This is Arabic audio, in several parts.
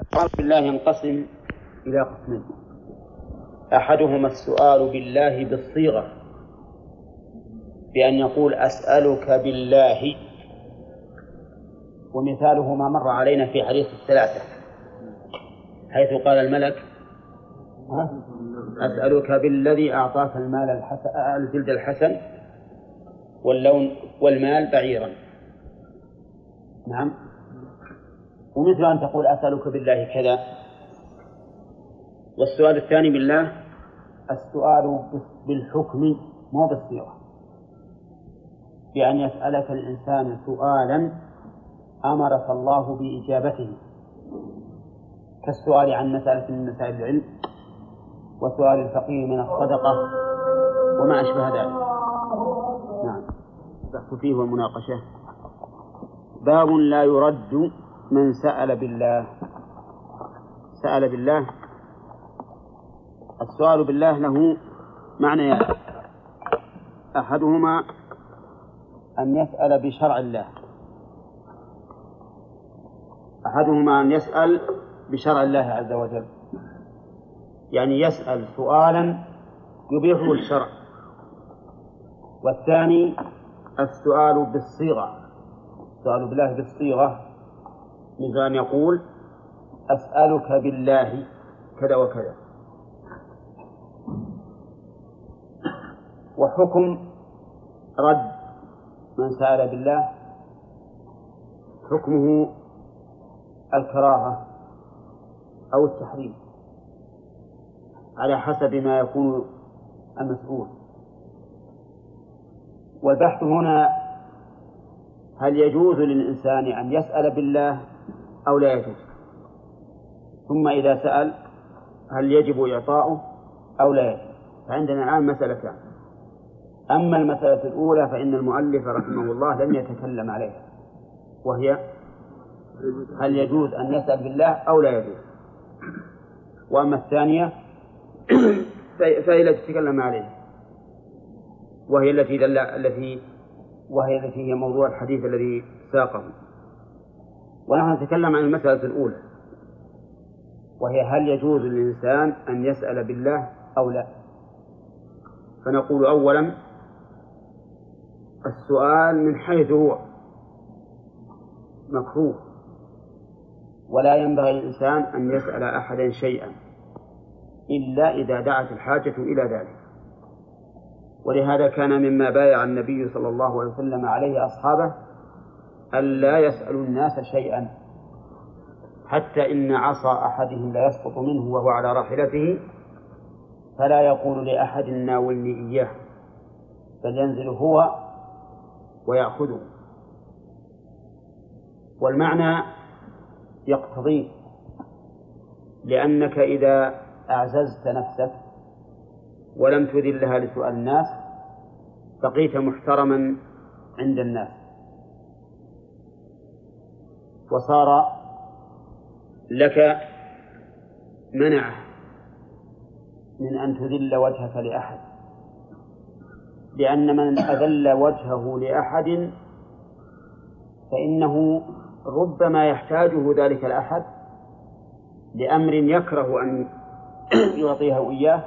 السؤال بالله ينقسم إلى قسمين. أحدهما السؤال بالله بالصيغة بأن يقول أسألك بالله ومثاله ما مر علينا في حديث الثلاثة حيث قال الملك أسألك بالذي أعطاك المال الحسن الجلد الحسن واللون والمال بعيرا. نعم. ومثل أن تقول أسألك بالله كذا. والسؤال الثاني بالله السؤال بالحكم مو بالصيغة. بأن يسألك الإنسان سؤالا أمرك الله بإجابته. كالسؤال عن مسألة من مسائل العلم وسؤال الفقير من الصدقة وما أشبه ذلك. نعم. البحث فيه والمناقشة باب لا يرد من سأل بالله. سأل بالله. السؤال بالله له معنى أحدهما أن يسأل بشرع الله. أحدهما أن يسأل بشرع الله عز وجل. يعني يسأل سؤالا يبيحه الشرع. والثاني السؤال بالصيغة. السؤال بالله بالصيغة. مثل أن يقول أسألك بالله كذا وكذا. وحكم رد من سأل بالله حكمه الكراهة أو التحريم على حسب ما يكون المسؤول. والبحث هنا هل يجوز للإنسان أن يسأل بالله أو لا يجوز. ثم إذا سأل هل يجب إعطاؤه أو لا يجب فعندنا الآن مسألتان. أما المسألة الأولى فإن المؤلف رحمه الله لم يتكلم عليها وهي هل يجوز أن يسأل بالله أو لا يجوز. وأما الثانية فهي التي تكلم عليها وهي التي دل التي وهي التي هي موضوع الحديث الذي ساقه. ونحن نتكلم عن المسألة الأولى. وهي هل يجوز للإنسان أن يسأل بالله أو لا؟ فنقول أولا السؤال من حيث هو مكروه. ولا ينبغي للإنسان أن يسأل أحدا شيئا إلا إذا دعت الحاجة إلى ذلك. ولهذا كان مما بايع النبي صلى الله عليه وسلم عليه أصحابه ألا يسألوا الناس شيئا حتى إن عصا أحدهم لا يسقط منه وهو على راحلته فلا يقول لأحد ناولني إياه بل ينزل هو ويأخذه. والمعنى يقتضيه لأنك إذا أعززت نفسك ولم تذلها لسؤال الناس بقيت محترما عند الناس. وصار لك منع من أن تذل وجهك لأحد. لأن من أذل وجهه لأحد فإنه ربما يحتاجه ذلك الأحد لأمر يكره أن يعطيه إياه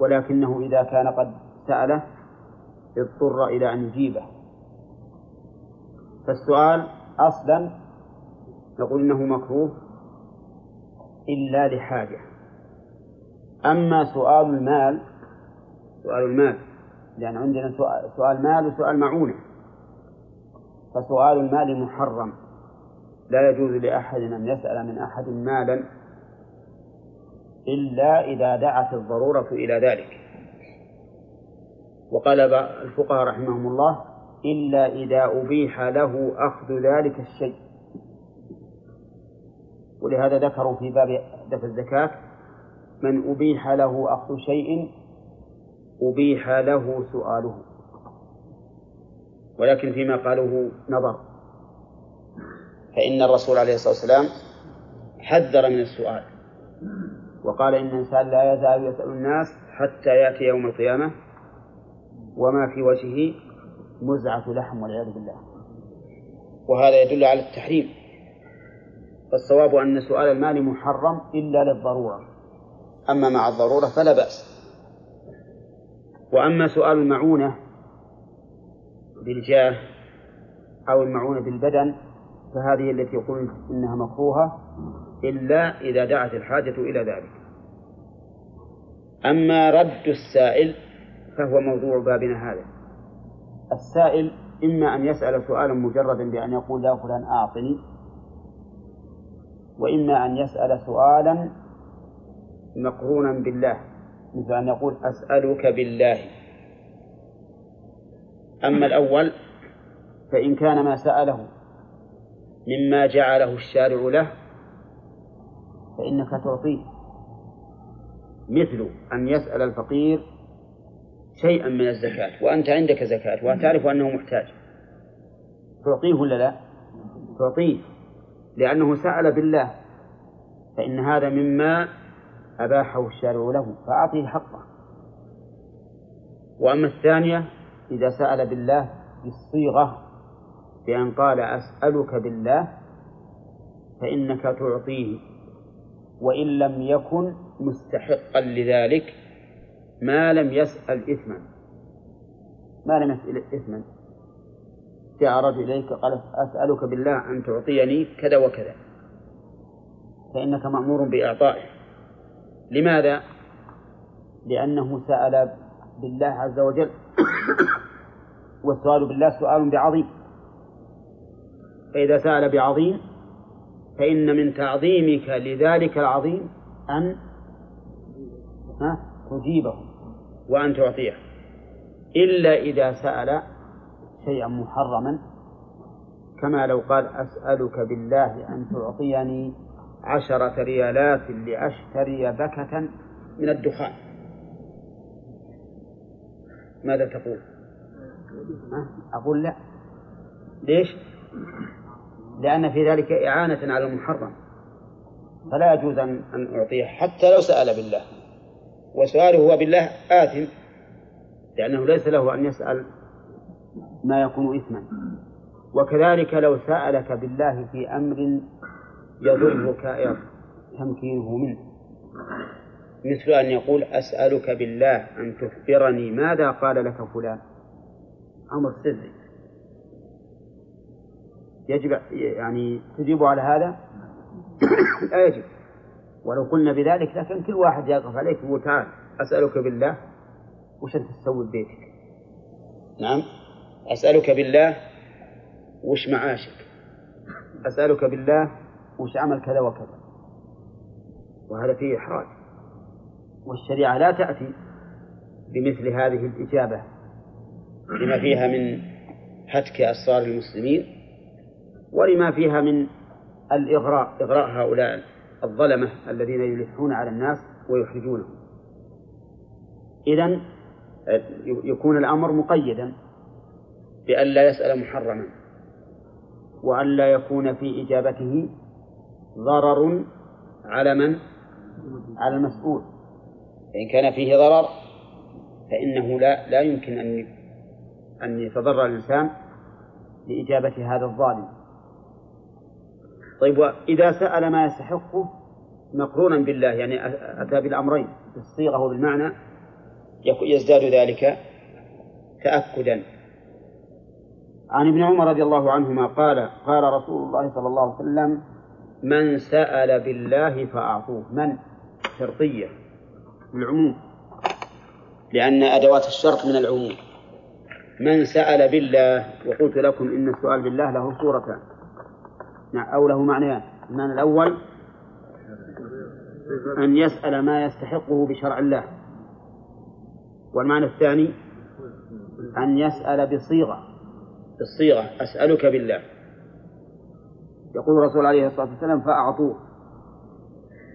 ولكنه إذا كان قد سأله اضطر إلى أن يجيبه. فالسؤال أصلا نقول إنه مكروه إلا لحاجة. أما سؤال المال سؤال المال لأن عندنا سؤال مال وسؤال معونة. فسؤال المال محرم. لا يجوز لأحد أن يسأل من أحد مالا إلا إذا دعت الضرورة إلى ذلك. وقال الفقهاء رحمهم الله إلا إذا أبيح له أخذ ذلك الشيء. ولهذا ذكروا في باب دفع الزكاة من أبيح له أخذ شيء أبيح له سؤاله. ولكن فيما قالوه نظر. فإن الرسول عليه الصلاة والسلام حذر من السؤال. وقال إن الإنسان لا يزال يسأل الناس حتى يأتي يوم القيامة وما في وجهه مزعة لحم والعياذ بالله. وهذا يدل على التحريم. فالصواب أن سؤال المال محرم إلا للضرورة. أما مع الضرورة فلا بأس. وأما سؤال المعونة بالجاه أو المعونة بالبدن فهذه التي يقول إنها مكروهة إلا إذا دعت الحاجة إلى ذلك. أما رد السائل فهو موضوع بابنا هذا. السائل إما أن يسأل سؤالا مجردا بأن يقول يا فلان أعطني وإما أن يسأل سؤالا مقرونا بالله مثل أن يقول أسألك بالله أما الأول فإن كان ما سأله مما جعله الشارع له فإنك تعطيه مثل أن يسأل الفقير شيئا من الزكاة. وأنت عندك زكاة وتعرف أنه محتاج. تعطيه ولا لا؟ تعطيه لأنه سأل بالله فإن هذا مما أباحه الشارع له فأعطيه حقه. وأما الثانية إذا سأل بالله بالصيغة بأن قال أسألك بالله فإنك تعطيه وإن لم يكن مستحقا لذلك ما لم يسأل إثما. ما لم يسأل إثما. جاء رجل إليك قال أسألك بالله أن تعطيني كذا وكذا. فإنك مأمور بإعطائه. لماذا؟ لأنه سأل بالله عز وجل. والسؤال بالله سؤال بعظيم. فإذا سأل بعظيم فإن من تعظيمك لذلك العظيم أن تجيبه. وأن تعطيه إلا إذا سأل شيئا محرما كما لو قال أسألك بالله أن تعطيني عشرة ريالات لأشتري بكة من الدخان. ماذا تقول؟ أقول لا. ليش؟ لأن في ذلك إعانة على المحرم. فلا يجوز أن أعطيه حتى لو سأل بالله. وسؤاله هو بالله آثم. لأنه ليس له أن يسأل ما يكون إثما. وكذلك لو سألك بالله في أمر يضرك تمكينه منه. مثل أن يقول أسألك بالله أن تخبرني ماذا قال لك فلان. أمر سري. يجب يعني تجيب على هذا؟ لا يجب. ولو قلنا بذلك لكن كل واحد يقف عليك يقول تعال أسألك بالله وش أنت تسوي ببيتك؟ نعم. أسألك بالله وش معاشك؟ أسألك بالله وش عمل كذا وكذا؟ وهذا فيه إحراج. والشريعة لا تأتي بمثل هذه الإجابة لما فيها من هتك أسرار المسلمين ولما فيها من الإغراء إغراء هؤلاء. الظلمة الذين يلحون على الناس ويحرجونهم. إذا يكون الأمر مقيدا بألا يسأل محرما وألا يكون في إجابته ضرر على من؟ على المسؤول. فإن كان فيه ضرر فإنه لا لا يمكن أن أن يتضرر الإنسان بإجابة هذا الظالم. طيب وإذا سأل ما يستحقه مقرونا بالله يعني أتى بالأمرين بالصيغة وبالمعنى يزداد ذلك تأكدا. عن ابن عمر رضي الله عنهما قال قال رسول الله صلى الله عليه وسلم من سأل بالله فأعطوه. من؟ شرطية العموم لأن أدوات الشرط من العموم. من سأل بالله وقلت لكم إن السؤال بالله له صورتان. أو له معنيان. المعنى الأول أن يسأل ما يستحقه بشرع الله. والمعنى الثاني أن يسأل بصيغة. بالصيغة أسألك بالله. يقول الرسول عليه الصلاة والسلام فأعطوه.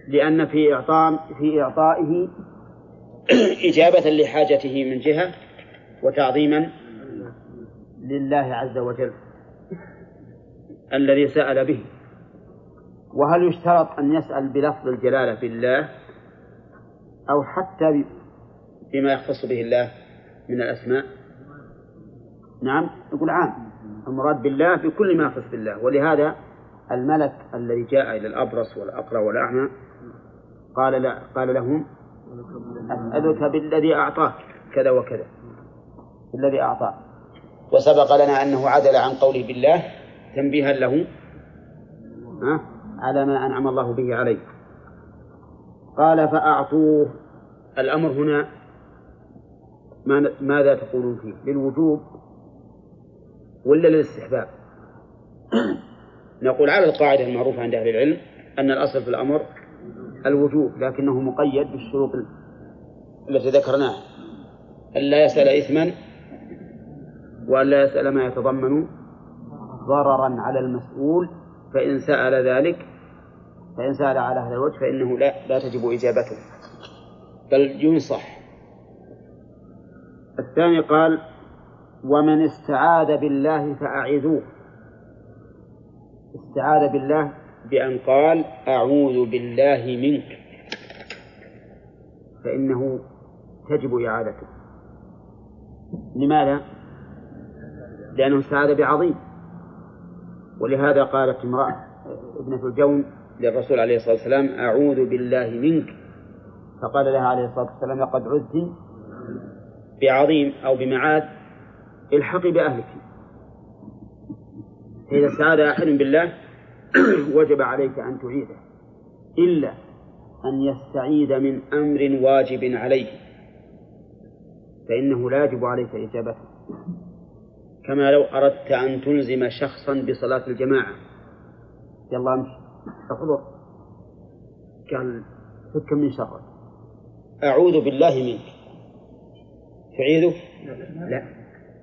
لأن في إعطاء في إعطائه إجابة لحاجته من جهة وتعظيما لله عز وجل. الذي سأل به. وهل يشترط أن يسأل بلفظ الجلالة بالله؟ أو حتى بما يختص به الله من الأسماء؟ نعم يقول عام. المراد بالله بكل ما يخص بالله. ولهذا الملك الذي جاء إلى الأبرص والأقرى والأعمى قال لا قال لهم أسألك بالذي أعطاك كذا وكذا. بالذي أعطاك. وسبق لنا أنه عدل عن قوله بالله تنبيها له. على ما أنعم الله به عليه. قال فأعطوه. الأمر هنا ماذا تقولون فيه؟ للوجوب ولا للاستحباب؟ نقول على القاعدة المعروفة عند أهل العلم أن الأصل في الأمر الوجوب لكنه مقيد بالشروط التي ذكرناها. ألا يسأل إثما وألا يسأل ما يتضمن ضررا على المسؤول فإن سأل ذلك فإن سأل على هذا الوجه فإنه لا لا تجب إجابته. بل ينصح. الثاني قال ومن استعاذ بالله فأعذوه. استعاذ بالله بأن قال أعوذ بالله منك. فإنه تجب إعادته. لماذا؟ لأنه استعاذ بعظيم. ولهذا قالت امرأة ابنة الجون للرسول عليه الصلاة والسلام أعوذ بالله منك. فقال لها عليه الصلاة والسلام لقد عزت بعظيم أو بمعاد الحقي بأهلك. فإذا استعاذ أحد بالله وجب عليك أن تعيده إلا أن يستعيد من أمر واجب عليه فإنه لا يجب عليك إجابته. كما لو أردت أن تلزم شخصا بصلاة الجماعة. يلا أمشي. احضر قال فك من شرك. أعوذ بالله منك. تعيده؟ لا.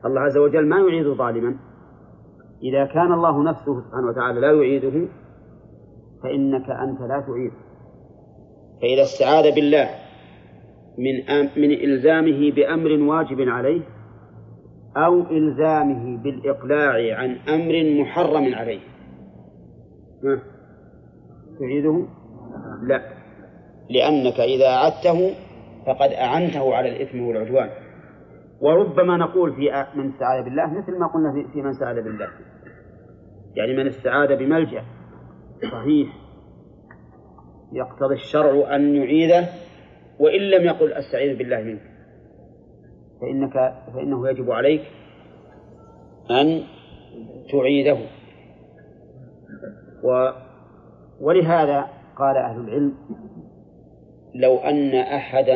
الله عز وجل ما يعيد ظالما. إذا كان الله نفسه سبحانه وتعالى لا يعيده فإنك أنت لا تعيده فإذا استعاذ بالله من من إلزامه بأمر واجب عليه أو إلزامه بالإقلاع عن أمر محرم عليه. ما تعيده؟ لا. لأنك إذا أعدته فقد أعنته على الإثم والعدوان. وربما نقول في من استعاذ بالله مثل ما قلنا في من استعاذ بالله. يعني من استعاذ بملجأ صحيح يقتضي الشرع أن يعيده وإن لم يقل أستعيذ بالله منك. فإنك فإنه يجب عليك أن تعيده. و ولهذا قال أهل العلم لو أن أحدا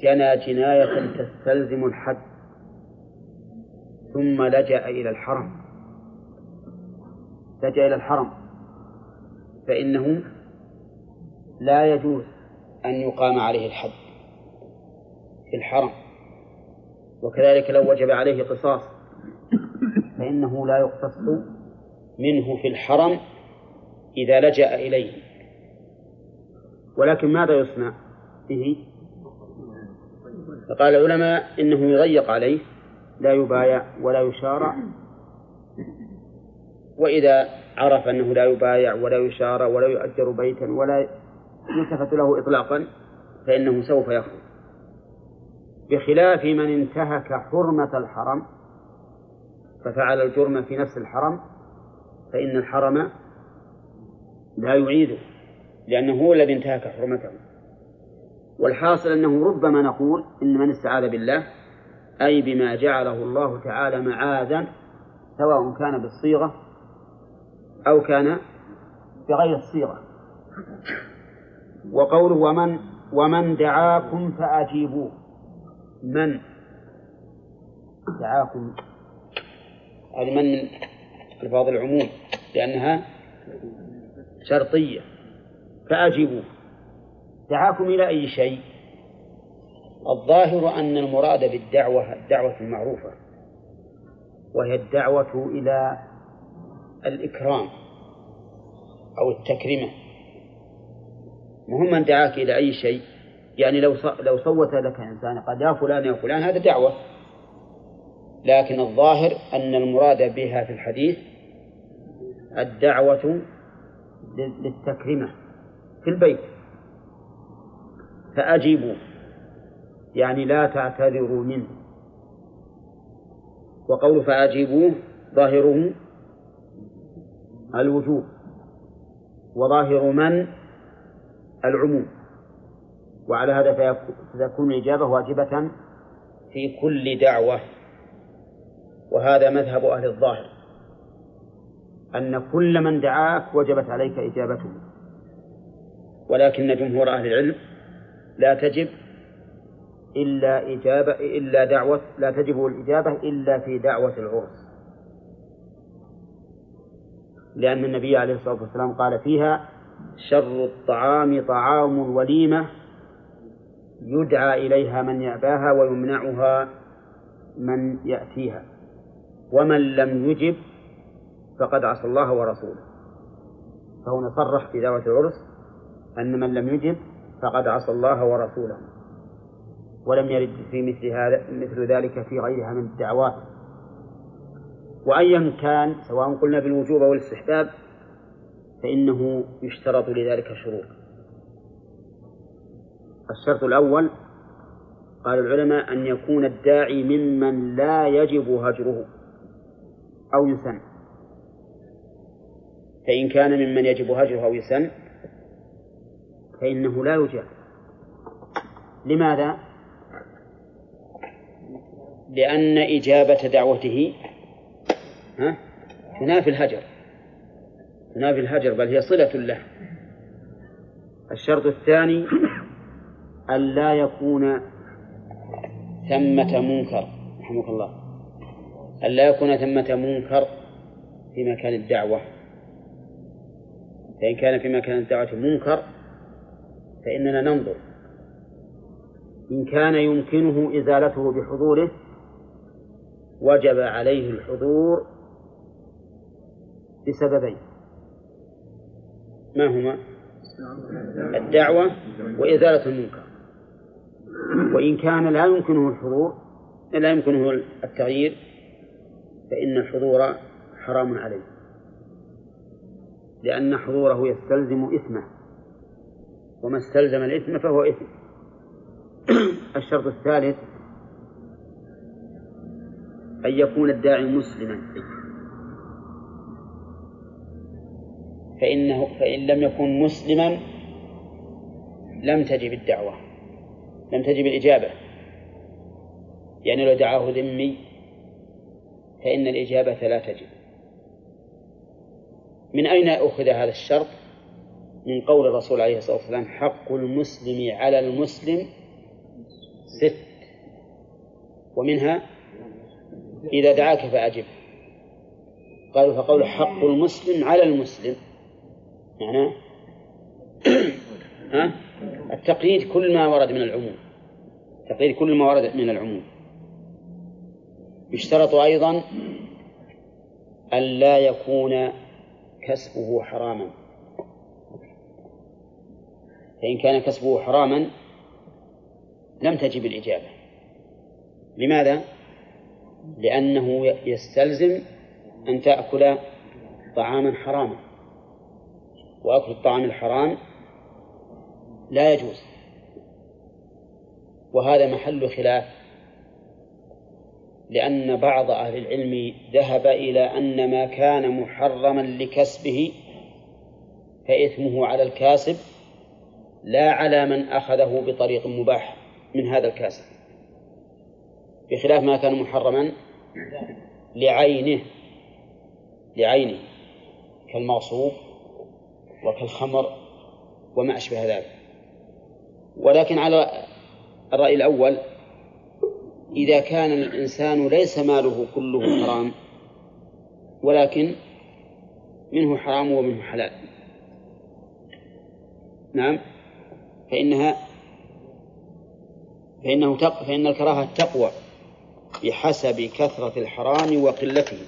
جنى جناية تستلزم الحد ثم لجأ إلى الحرم لجأ إلى الحرم فإنه لا يجوز أن يقام عليه الحد في الحرم. وكذلك لو وجب عليه قصاص فإنه لا يقتص منه في الحرم إذا لجأ إليه. ولكن ماذا يصنع به؟ فقال العلماء إنه يضيق عليه لا يبايع ولا يشارع. وإذا عرف أنه لا يبايع ولا يشارع ولا يؤجر بيتا ولا يلتفت له إطلاقا فإنه سوف يخرج. بخلاف من انتهك حرمة الحرم ففعل الجرم في نفس الحرم فإن الحرم لا يعيده لأنه هو الذي انتهك حرمته. والحاصل أنه ربما نقول إن من استعاذ بالله أي بما جعله الله تعالى معاذا سواء كان بالصيغة أو كان بغير الصيغة. وقوله ومن ومن دعاكم فأجيبوه. من دعاكم؟ هذه من من ألفاظ العموم لأنها شرطية. فأجيبوه دعاكم إلى أي شيء؟ الظاهر أن المراد بالدعوة الدعوة المعروفة وهي الدعوة إلى الإكرام أو التكريمة مهم من دعاك إلى أي شيء؟ يعني لو لو صوت لك إنسان قال يا فلان يا فلان هذا دعوة. لكن الظاهر أن المراد بها في الحديث الدعوة للتكريمة في البيت. فأجيبوا. يعني لا تعتذروا منه. وقول فأجيبوه ظاهره الوجوب وظاهر من العموم. وعلى هذا فتكون الإجابة واجبة في كل دعوة. وهذا مذهب أهل الظاهر. أن كل من دعاك وجبت عليك إجابته. ولكن جمهور أهل العلم لا تجب إلا إجابة إلا دعوة لا تجب الإجابة إلا في دعوة العرس. لأن النبي عليه الصلاة والسلام قال فيها شر الطعام طعام الوليمة يدعى إليها من يأباها ويمنعها من يأتيها. ومن لم يجب فقد عصى الله ورسوله. فهنا صرح في دعوة العرس أن من لم يجب فقد عصى الله ورسوله. ولم يرد في مثل هذا مثل ذلك في غيرها من الدعوات. وأيا كان سواء قلنا بالوجوب أو الاستحباب فإنه يشترط لذلك شروط. الشرط الأول قال العلماء أن يكون الداعي ممن لا يجب هجره أو يسن. فإن كان ممن يجب هجره أو يسن فإنه لا يجاب. لماذا؟ لأن إجابة دعوته ها تنافي الهجر. تنافي الهجر بل هي صلة له. الشرط الثاني أن لا يكون ثمة منكر. رحمك الله. أن لا يكون ثمة منكر في مكان الدعوة. فإن كان في مكان الدعوة منكر فإننا ننظر. إن كان يمكنه إزالته بحضوره وجب عليه الحضور بسببين. ما هما؟ الدعوة وإزالة المنكر. وإن كان لا يمكنه الحضور لا يمكنه التغيير فإن الحضور حرام عليه. لأن حضوره يستلزم إثمه. وما استلزم الإثم فهو إثم. الشرط الثالث أن يكون الداعي مسلما. فإنه فإن لم يكن مسلما لم تجب الدعوة. لم تجب الإجابة. يعني لو دعاه ذمي فإن الإجابة لا تجب. من أين أخذ هذا الشرط؟ من قول الرسول عليه الصلاة والسلام حق المسلم على المسلم ست. ومنها إذا دعاك فأجب. قالوا فقول حق المسلم على المسلم. معناه؟ ها؟ التقييد كل ما ورد من العموم. تقييد كل ما ورد من العموم. يشترط أيضا أن لا يكون كسبه حراما. فإن كان كسبه حراما لم تجب الإجابة. لماذا؟ لأنه يستلزم أن تأكل طعاما حراما. وأكل الطعام الحرام لا يجوز. وهذا محل خلاف لأن بعض أهل العلم ذهب إلى أن ما كان محرما لكسبه فإثمه على الكاسب لا على من أخذه بطريق مباح من هذا الكاسب. بخلاف ما كان محرما لعينه لعينه كالمغصوب وكالخمر وما أشبه ذلك. ولكن على الرأي الأول إذا كان الإنسان ليس ماله كله حرام ولكن منه حرام ومنه حلال. نعم؟ فإنها فإنه تق... فإن الكراهة تقوى بحسب كثرة الحرام وقلته.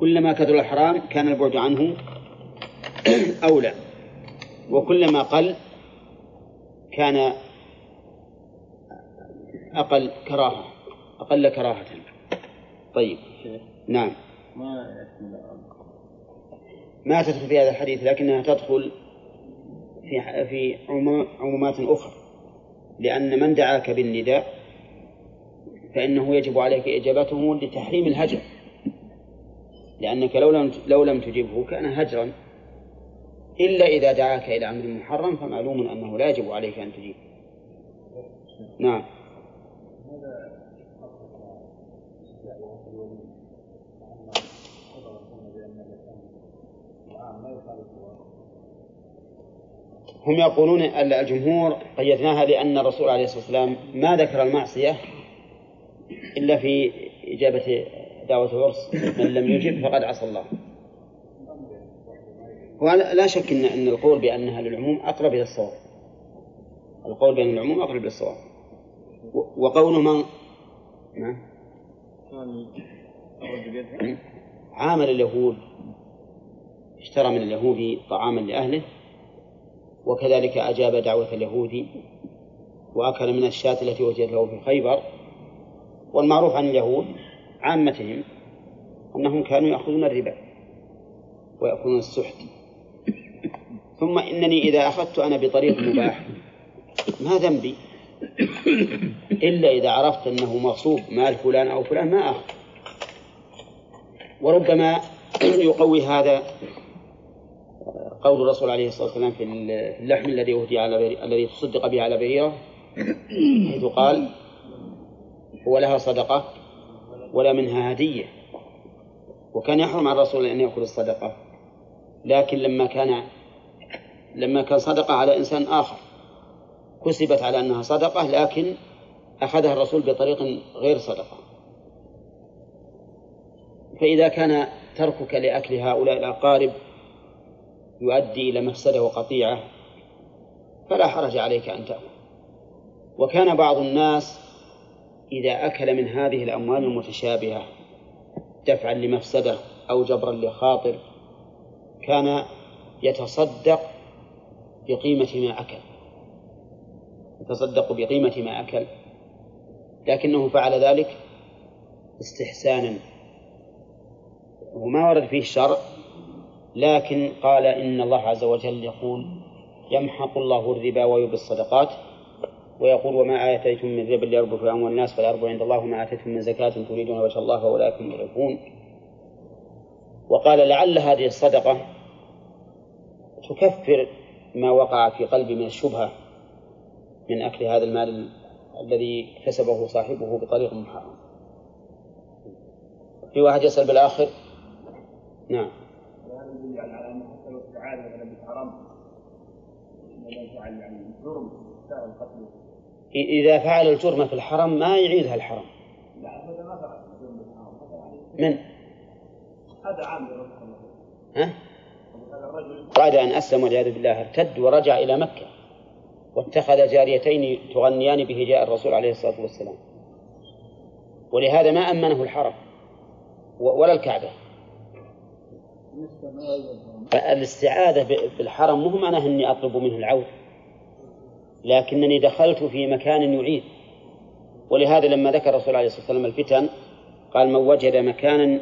كلما كثر الحرام كان البعد عنه أولى وكلما قل كان أقل كراهة أقل كراهة. طيب. نعم. ما تدخل في هذا الحديث لكنها تدخل في في عمومات أخرى. لأن من دعاك بالنداء فإنه يجب عليك إجابته لتحريم الهجر. لأنك لو لم لو لم تجبه كان هجرا. إلا إذا دعاك إلى أمر محرم فمعلوم أنه لا يجب عليك أن تجيب. نعم. هم يقولون الجمهور قيدناها لأن الرسول عليه الصلاة والسلام ما ذكر المعصية إلا في إجابة دعوة العرس من لم يجب فقد عصى الله. ولا شك إن أن القول بأنها للعموم أقرب إلى الصواب. القول بأن العموم أقرب إلى الصواب. وقول من نعم. عامل اليهود اشترى من اليهودي طعاما لأهله وكذلك أجاب دعوة اليهودي وأكل من الشاة التي وجدت له في خيبر والمعروف عن اليهود عامتهم أنهم كانوا يأخذون الربا ويأكلون السحت. ثم إنني إذا أخذت أنا بطريق مباح ما ذنبي؟ إلا إذا عرفت أنه مغصوب مال فلان أو فلان ما أخذ. وربما يقوي هذا قول الرسول عليه الصلاة والسلام في اللحم الذي أهدي على الذي تصدق به على بريرة حيث قال هو لها صدقة ولا منها هدية. وكان يحرم على الرسول أن يأكل الصدقة لكن لما كان لما كان صدقة على إنسان آخر. كسبت على أنها صدقة لكن أخذها الرسول بطريق غير صدقة. فإذا كان تركك لأكل هؤلاء الأقارب يؤدي إلى مفسدة وقطيعة فلا حرج عليك أن تأكل. وكان بعض الناس إذا أكل من هذه الأموال المتشابهة دفعا لمفسدة أو جبرا لخاطر كان يتصدق بقيمة ما أكل. يتصدق بقيمة ما أكل. لكنه فعل ذلك استحسانا. وما ورد فيه الشرع لكن قال إن الله عز وجل يقول يمحق الله الربا ويربي الصدقات ويقول وما آتيتم من ربا ليربو في أموال الناس فلا يربو عند الله وما آتيتم من زكاة تريدون وجه الله فأولئك هم المضعفون وقال لعل هذه الصدقة تكفر ما وقع في قلبي من الشبهة من أكل هذا المال الذي كسبه صاحبه بطريق محرم في واحد يسأل بالآخر نعم إذا فعل الجرم في الحرم ما يعيدها الحرم من؟ هذا عام ها؟ بعد أن أسلم والعياذ بالله ارتد ورجع إلى مكة. واتخذ جاريتين تغنيان بهجاء الرسول عليه الصلاة والسلام. ولهذا ما أمنه الحرم ولا الكعبة. الاستعاذة بالحرم مو معناه أني أطلب منه العود لكنني دخلت في مكان يعيد. ولهذا لما ذكر الرسول عليه الصلاة والسلام الفتن قال من وجد مكانا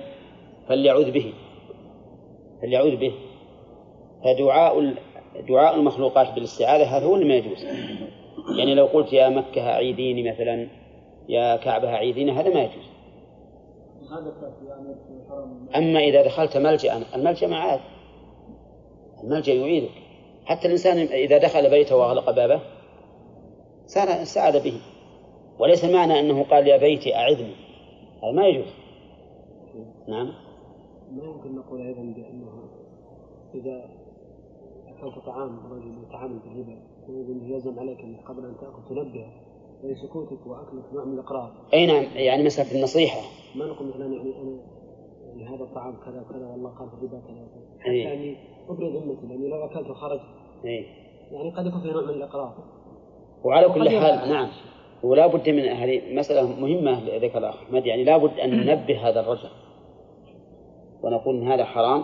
فليعوذ به. فليعوذ به. فدعاء دعاء المخلوقات بالاستعاذة هذا هو اللي ما يجوز. يعني لو قلت يا مكة أعيديني مثلا يا كعبة أعيديني هذا ما يجوز. أما إذا دخلت ملجأ الملجأ معاذ. الملجأ يعيدك. حتى الإنسان إذا دخل بيته وأغلق بابه صار استعاذ به. وليس معنى أنه قال يا بيتي أعذني. هذا ما يجوز. نعم. ما يمكن نقول أيضا بأنه إذا أكلت طعام رجل يتعامل بالربا يلزم عليك أن قبل أن تأكل تنبه يعني سكوتك وأكلك نوع من الإقرار. اي نعم يعني مساله النصيحة. ما نقول مثلا يعني أنا يعني هذا الطعام كذا وكذا والله قال الربا كذا وكذا. حتى يعني ابرز أمتي يعني لو أكلت وخرج. اي. يعني قد يكون في نوع من الإقرار. وعلى كل حال نعم ولا بد من هذه مسألة مهمة ذكر الأخ أحمد يعني لا بد أن ننبه هذا الرجل ونقول إن هذا حرام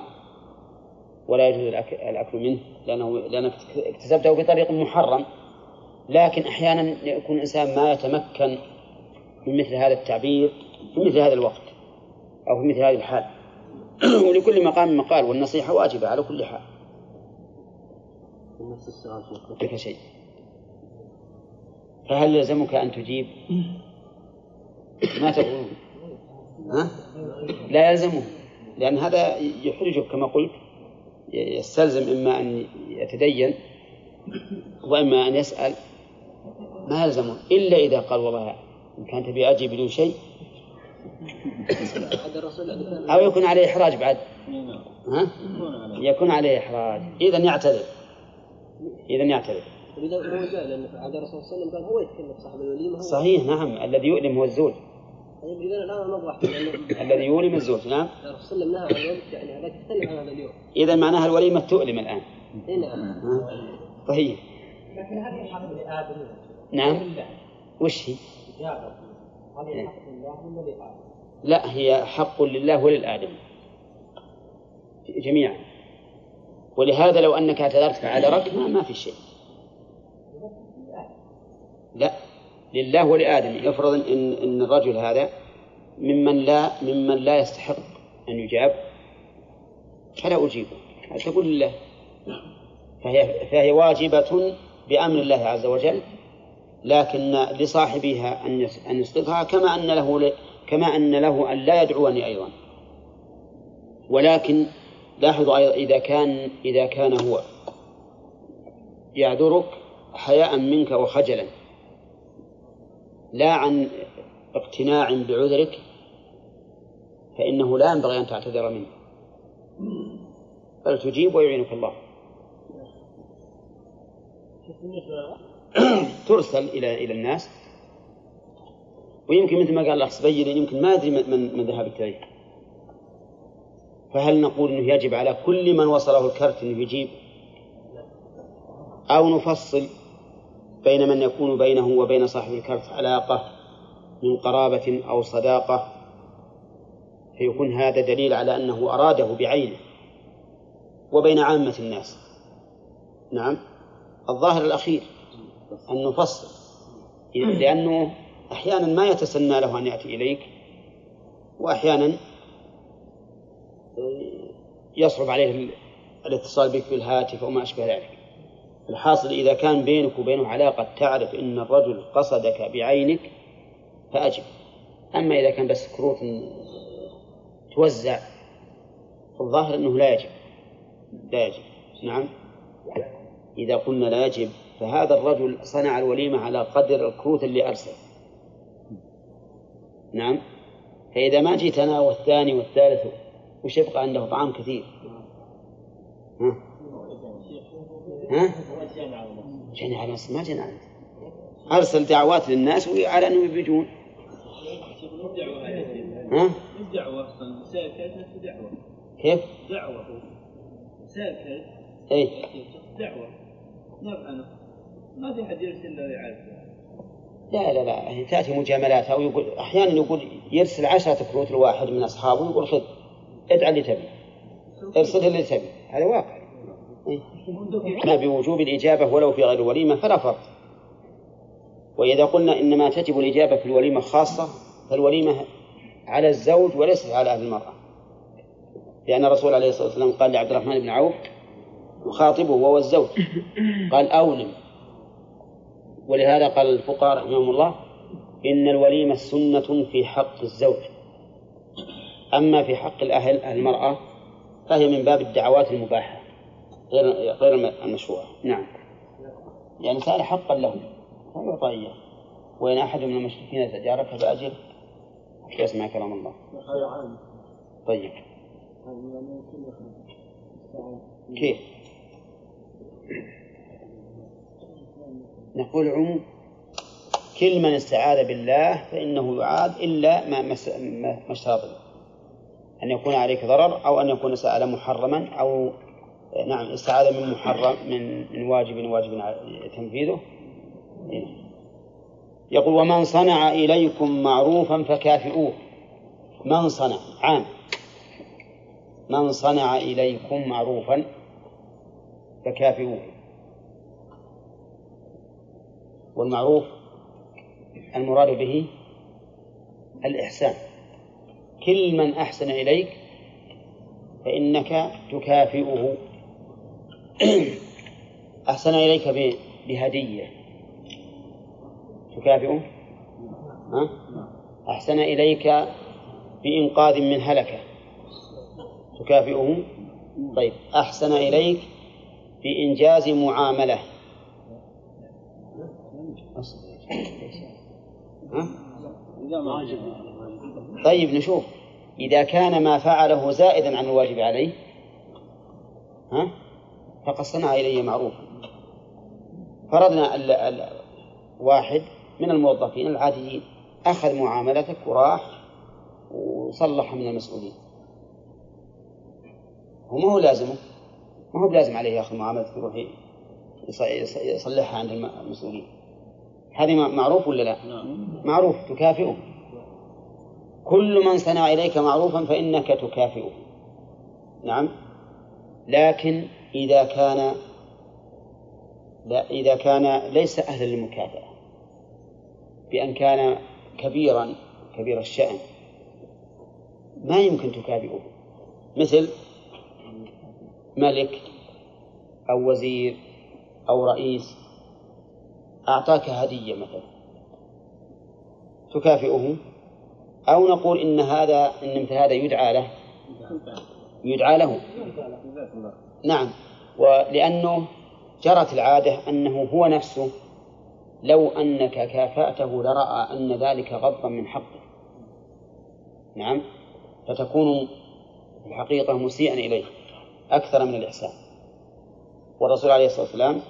ولا يجوز الأكل منه لأنه لأنك اكتسبته بطريق محرم. لكن أحيانا يكون الإنسان ما يتمكن من مثل هذا التعبير في مثل هذا الوقت أو في مثل هذه الحال. ولكل مقام مقال والنصيحة واجبة على كل حال. نفس السؤال شيء. فهل يلزمك أن تجيب؟ ما تقولون. ها؟ لا يلزمه. لأن هذا يحرجك كما قلت. يستلزم إما أن يتدين وإما أن يسأل ما يلزمه إلا إذا قال والله إن كان تبي أجي بدون شيء. أو يكون عليه إحراج بعد. ها؟ يكون عليه إحراج. إذا يعتذر. إذا يعتذر. إذا هو لأن عاد الرسول صلى الله عليه وسلم قال هو يتكلم صاحب الوليمة صحيح نعم. الذي يؤلم هو الزول. طيب الآن نوضح الذي نعم؟ الرسول عليه وسلم نهى عن يعني هذا تختلف عن هذا اليوم. إذا معناها الوليمة تؤلم الآن. إي نعم. طيب. لكن هذه حق لآدم نعم. وش هي؟ هذه حق لله ولا لآدم؟ لا هي حق لله وللآدمي جميعا. ولهذا لو أنك اعتذرت فعذرك ما, ما في شيء. لا. لله ولآدم. افرض إن, إن الرجل هذا ممن لا ممن لا يستحق أن يجاب فلا أجيبه تقول لله. فهي, فهي واجبة بأمر الله عز وجل لكن لصاحبها أن أن يسقطها كما أن له كما أن له أن لا يدعوني أيضا. ولكن لاحظوا أيضا إذا كان إذا كان هو يعذرك حياء منك وخجلا. لا عن اقتناع بعذرك فإنه لا ينبغي أن تعتذر منه. بل تجيب ويعينك الله. ترسل إلى إلى الناس. ويمكن مثل ما قال الأخ سبيل يمكن ما أدري من من ذهبت إليه. فهل نقول أنه يجب على كل من وصله الكرت أنه يجيب؟ أو نفصل؟ بين من يكون بينه وبين صاحب الكرت علاقة من قرابة أو صداقة فيكون هذا دليل على أنه أراده بعينه وبين عامة الناس. نعم. الظاهر الأخير أن نفصل. لأنه أحيانا ما يتسنى له أن يأتي إليك وأحيانا يصعب عليه الاتصال بك بالهاتف وما أشبه ذلك. الحاصل إذا كان بينك وبينه علاقة تعرف أن الرجل قصدك بعينك فأجب. أما إذا كان بس كروت توزع الظاهر أنه لا يجب. لا يجب. نعم. إذا قلنا لا يجب فهذا الرجل صنع الوليمة على قدر الكروت اللي أرسل. نعم. فإذا ما جيت أنا والثاني والثالث وش يبقى عنده؟ طعام كثير. ها؟ ها؟ جنى على ما جنى أرسل دعوات للناس وعلى أنهم بيجون ها؟ دعوة ساكت دعوة كيف؟ دعوة. ساكت اي دعوة. ما ما في أحد يرسل له يعرف. لا لا لا. هي تأتي مجاملات أو يقول أحيانا يقول يرسل عشرة كروت لواحد من أصحابه يقول خذ ادعى اللي تبي. ارسل اللي تبي. هذا واقع. إيه؟ بوجوب الإجابة ولو في غير الوليمة فلا فرق. وإذا قلنا إنما تجب الإجابة في الوليمة خاصة فالوليمة على الزوج وليست على أهل المرأة. لأن الرسول عليه الصلاة والسلام قال لعبد الرحمن بن عوف يخاطبه وهو الزوج. قال أولم. ولهذا قال الفقهاء رحمهم الله إن الوليمة سنة في حق الزوج. أما في حق الأهل المرأة فهي من باب الدعوات المباحة. غير غير المشروعة نعم. يعني صار حقا لهم فيعطى إياه وإن أحد من المشركين استجارك فأجر يسمع كلام الله. طيب. كيف؟ نقول عموم كل من استعاذ بالله فإنه يعاد إلا ما ما اشترط أن يكون عليك ضرر أو أن يكون سأل محرما أو نعم استعاذ من محرم من من واجب واجب تنفيذه. يقول ومن صنع إليكم معروفا فكافئوه. من صنع؟ عام. من صنع إليكم معروفا فكافئوه. والمعروف المراد به الإحسان. كل من أحسن إليك فإنك تكافئه. أحسن إليك بهدية. تكافئه؟ أحسن إليك بإنقاذ من هلكة. تكافئه طيب أحسن إليك بإنجاز معاملة؟ طيب نشوف. إذا كان ما فعله زائدا عن الواجب عليه ها؟ فقد صنع إلي معروفا فرضنا واحد من الموظفين العاديين أخذ معاملتك وراح وصلح من المسؤولين. هو ما هو لازمه؟ ما هو بلازم عليه ياخذ معاملتك يروح يصلحها عند المسؤولين. هذه معروف ولا لا؟ معروف تكافئه. كل من صنع إليك معروفا فإنك تكافئه. نعم؟ لكن إذا كان لا إذا كان ليس أهلا للمكافأة بأن كان كبيرا كبير الشأن ما يمكن تكافئه. مثل ملك أو وزير أو رئيس أعطاك هدية مثلا تكافئه. أو نقول إن هذا إن مثل هذا يدعى له. يدعى له. نعم. ولأنه جرت العادة أنه هو نفسه لو أنك كافأته لرأى أن ذلك غضا من حقه. نعم. فتكون الحقيقة مسيئا إليه أكثر من الإحسان. والرسول عليه الصلاة والسلام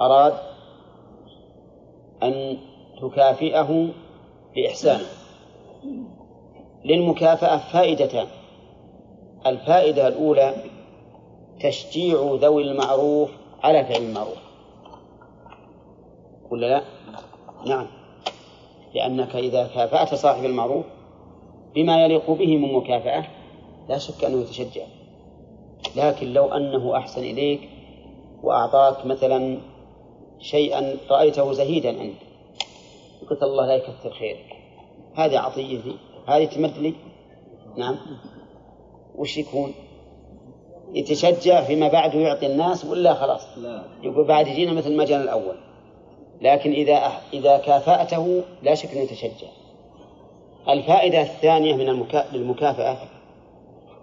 أراد أن تكافئه بإحسانه. للمكافأة فائدتان. الفائدة الأولى تشجيع ذوي المعروف على فعل المعروف. ولا لا؟ نعم. لأنك إذا كافأت صاحب المعروف بما يليق به من مكافأة لا شك أنه يتشجع. لكن لو أنه أحسن إليك وأعطاك مثلا شيئا رأيته زهيدا أنت قلت الله لا يكثر خيرك. هذه عطيتي هذه تمد لي نعم. وش يكون؟ يتشجع فيما بعد يعطي الناس ولا خلاص. لا. يقول بعد يجينا مثل ما جانا الأول. لكن إذا إذا كافأته لا شك أنه يتشجع. الفائدة الثانية من المكا... للمكافأة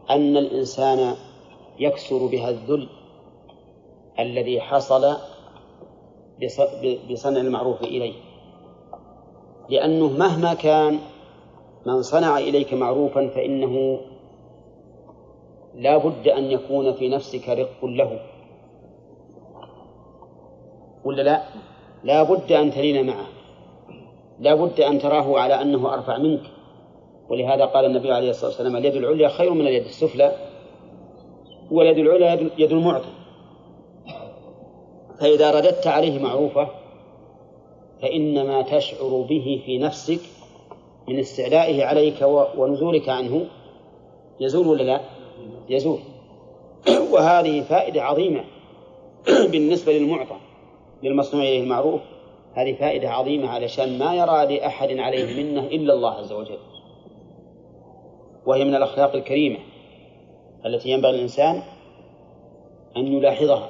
أن الإنسان يكسر بها الذل الذي حصل بصنع المعروف إليه. لأنه مهما كان من صنع إليك معروفا فإنه لا بد أن يكون في نفسك رق له. ولا لا؟ لا بد أن تلين معه. لا بد أن تراه على أنه أرفع منك. ولهذا قال النبي عليه الصلاة والسلام اليد العليا خير من اليد السفلى واليد العليا يد المعطي. فإذا رددت عليه معروفة فإنما تشعر به في نفسك من استعلائه عليك ونزولك عنه. يزول ولا لا؟ يزول. وهذه فائدة عظيمة بالنسبة للمعطى للمصنوع إليه المعروف هذه فائدة عظيمة علشان ما يرى لأحد عليه منة إلا الله عز وجل. وهي من الأخلاق الكريمة التي ينبغي الإنسان أن يلاحظها.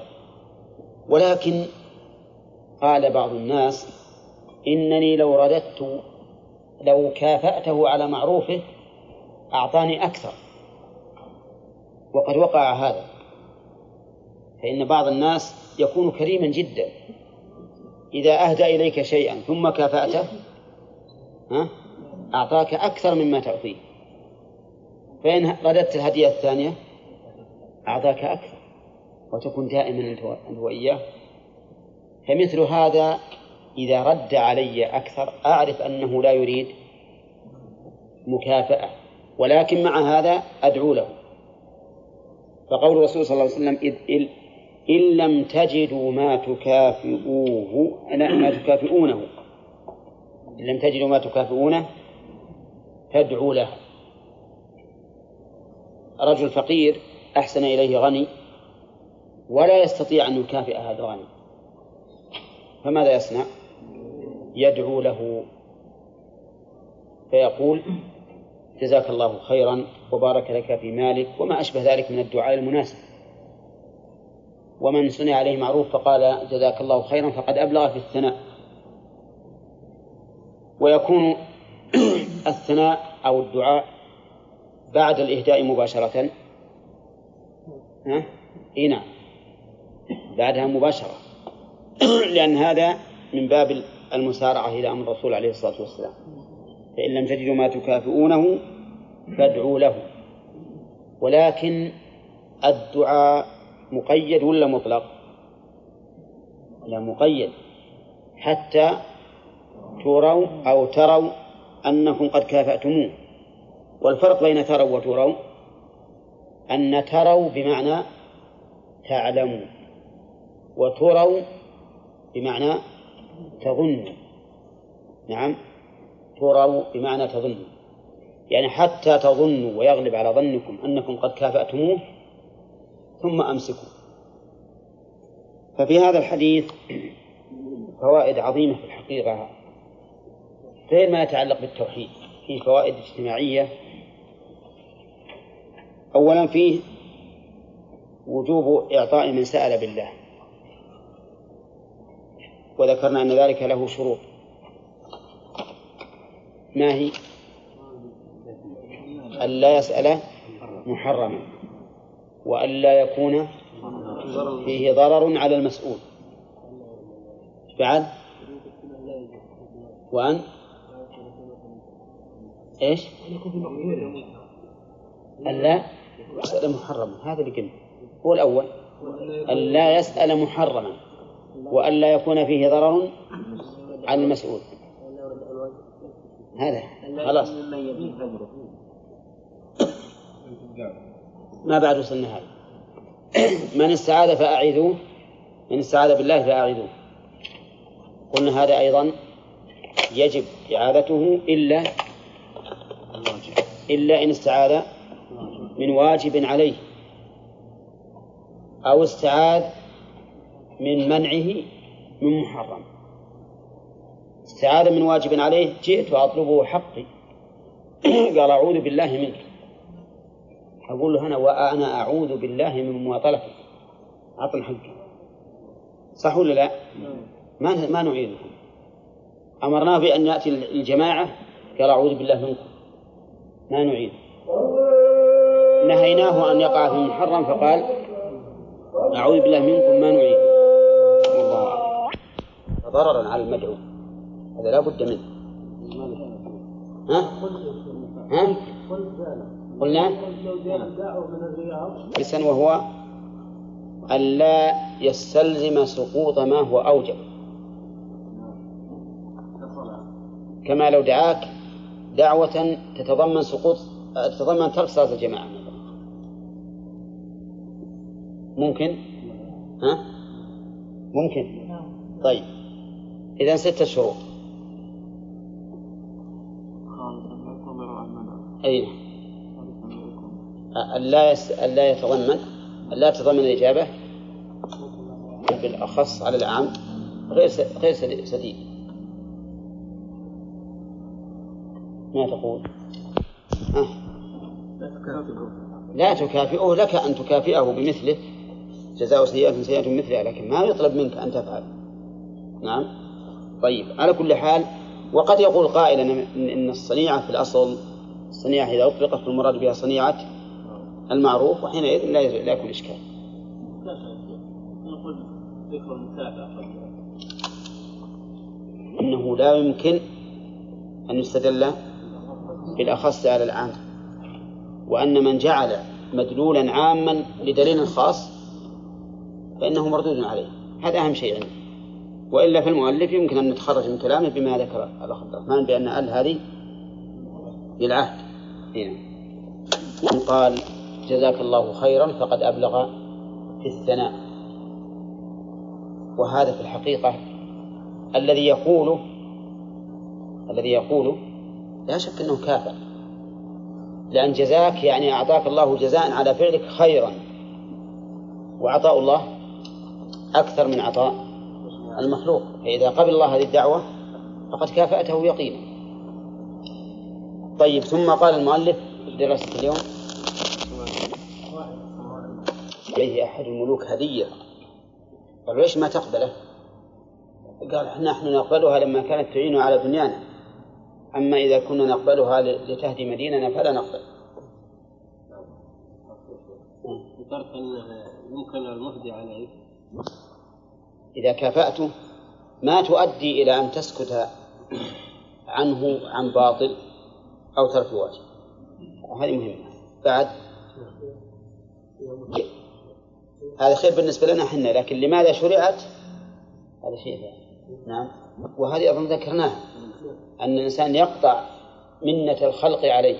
ولكن قال بعض الناس إنني لو رددت لو كافأته على معروفه أعطاني أكثر. وقد وقع هذا. فإن بعض الناس يكون كريما جدا. إذا أهدى إليك شيئا ثم كافأته ها أعطاك أكثر مما تعطيه. فإن رددت الهدية الثانية أعطاك أكثر وتكون دائما أنت وإياه. فمثل هذا إذا رد علي أكثر أعرف أنه لا يريد مكافأة ولكن مع هذا أدعو له. فقول الرسول صلى الله عليه وسلم إذ إل إن لم تجدوا ما تكافئوه ما تكافئونه. إن لم تجدوا ما تكافئونه فادعوا له. رجل فقير أحسن إليه غني ولا يستطيع أن يكافئ هذا الغني. فماذا يصنع؟ يدعو له. فيقول جزاك الله خيرا وبارك لك في مالك وما أشبه ذلك من الدعاء المناسب. ومن صنع عليه معروف فقال جزاك الله خيرا فقد أبلغ في الثناء. ويكون الثناء أو الدعاء بعد الإهداء مباشرة. ها؟ نعم. بعدها مباشرة. لأن هذا من باب المسارعة إلى أمر الرسول عليه الصلاة والسلام. فإن لم تجدوا ما تكافئونه فادعوا له. ولكن الدعاء مقيد ولا مطلق؟ لا مقيد. حتى تروا أو تروا أنكم قد كافأتموه. والفرق بين تروا وتروا أن تروا بمعنى تعلموا وتروا بمعنى تظنوا. نعم. تروا بمعنى تظنوا. يعني حتى تظنوا ويغلب على ظنكم أنكم قد كافأتموه ثم أمسكوا. ففي هذا الحديث فوائد عظيمة في الحقيقة غير ما يتعلق بالتوحيد فيه فوائد اجتماعية. أولا فيه وجوب إعطاء من سأل بالله. وذكرنا أن ذلك له شروط. ما هي؟ ألا يسأل محرما وألا يكون فيه ضرر على المسؤول. بعد وأن؟ إيش؟ ألا يسأل محرما. هذا اللي قلنا. هو الأول. ألا يسأل محرما وألا يكون فيه ضرر على المسؤول. هذا. خلاص. ما بعد وصلنا هذا. من استعاذ فأعيذوه. من استعاذ بالله فأعيذوه. قلنا هذا أيضا يجب إعادته إلا إلا إن استعاذ من واجب عليه. أو استعاذ من منعه من محرم. استعاذ من واجب عليه جئت وأطلبه حقي. قال أعوذ بالله منك. أقول له أنا وأنا أعوذ بالله من مماطلتك أعطني حقي. صح ولا لا؟ ما ما نعيده أمرناه بأن يأتي الجماعة؟ قال أعوذ بالله منكم ما نعيد. نهيناه أن يقع في محرم فقال أعوذ بالله منكم ما نعيد. الله ضررا على المدعو. هذا لا بد منه ها؟ ها؟ قلنا لسان وهو ألا يستلزم سقوط ما هو أوجب كما لو دعاك دعوة تتضمن سقوط تتضمن ترك صلاة الجماعة ممكن؟ ها؟ ممكن طيب إذا ستة شروط أي ألا يس... ألا يتضمن ألا يتضمن الإجابة بالأخص على العام غير س... غير سديد ما تقول؟ ها؟ لا تكافئه لك أن تكافئه بمثله جزاء سيئة سيئة مثلها لكن ما يطلب منك أن تفعل نعم طيب على كل حال وقد يقول قائل إن الصنيعة في الأصل الصنيعة إذا أطلقت فالمراد بها صنيعة المعروف وحينئذ لا لا يكون إشكال. أنه لا يمكن أن يستدل بالأخص على العام وأن من جعل مدلولا عاما لدليل خاص فإنه مردود عليه. هذا أهم شيء عنده وإلا فالمؤلف يمكن أن نتخرج من كلامه بما ذكر الأخ عبد الرحمن بأن ال هذه للعهد. من قال جزاك الله خيرا فقد أبلغ في الثناء. وهذا في الحقيقة الذي يقوله الذي يقوله لا شك أنه كافر. لأن جزاك يعني أعطاك الله جزاء على فعلك خيرا. وعطاء الله أكثر من عطاء المخلوق. فإذا قبل الله هذه الدعوة فقد كافأته يقينا. طيب ثم قال المؤلف في دراسة اليوم. إليه أحد الملوك هدية. قال ليش ما تقبله؟ قال نحن نقبلها لما كانت تعين على دنيانا أما إذا كنا نقبلها لتهدم ديننا فلا نقبل. ذكرت انه يمكن المهدي عليه. إذا كافأته ما تؤدي إلى أن تسكت عنه عن باطل. أو ترك واجب هذه مهمة. بعد. هذا خير بالنسبة لنا إحنا لكن لماذا شرعت؟ هذا شيء ثاني. نعم. وهذه أظن ذكرناها. أن الإنسان يقطع منة الخلق عليه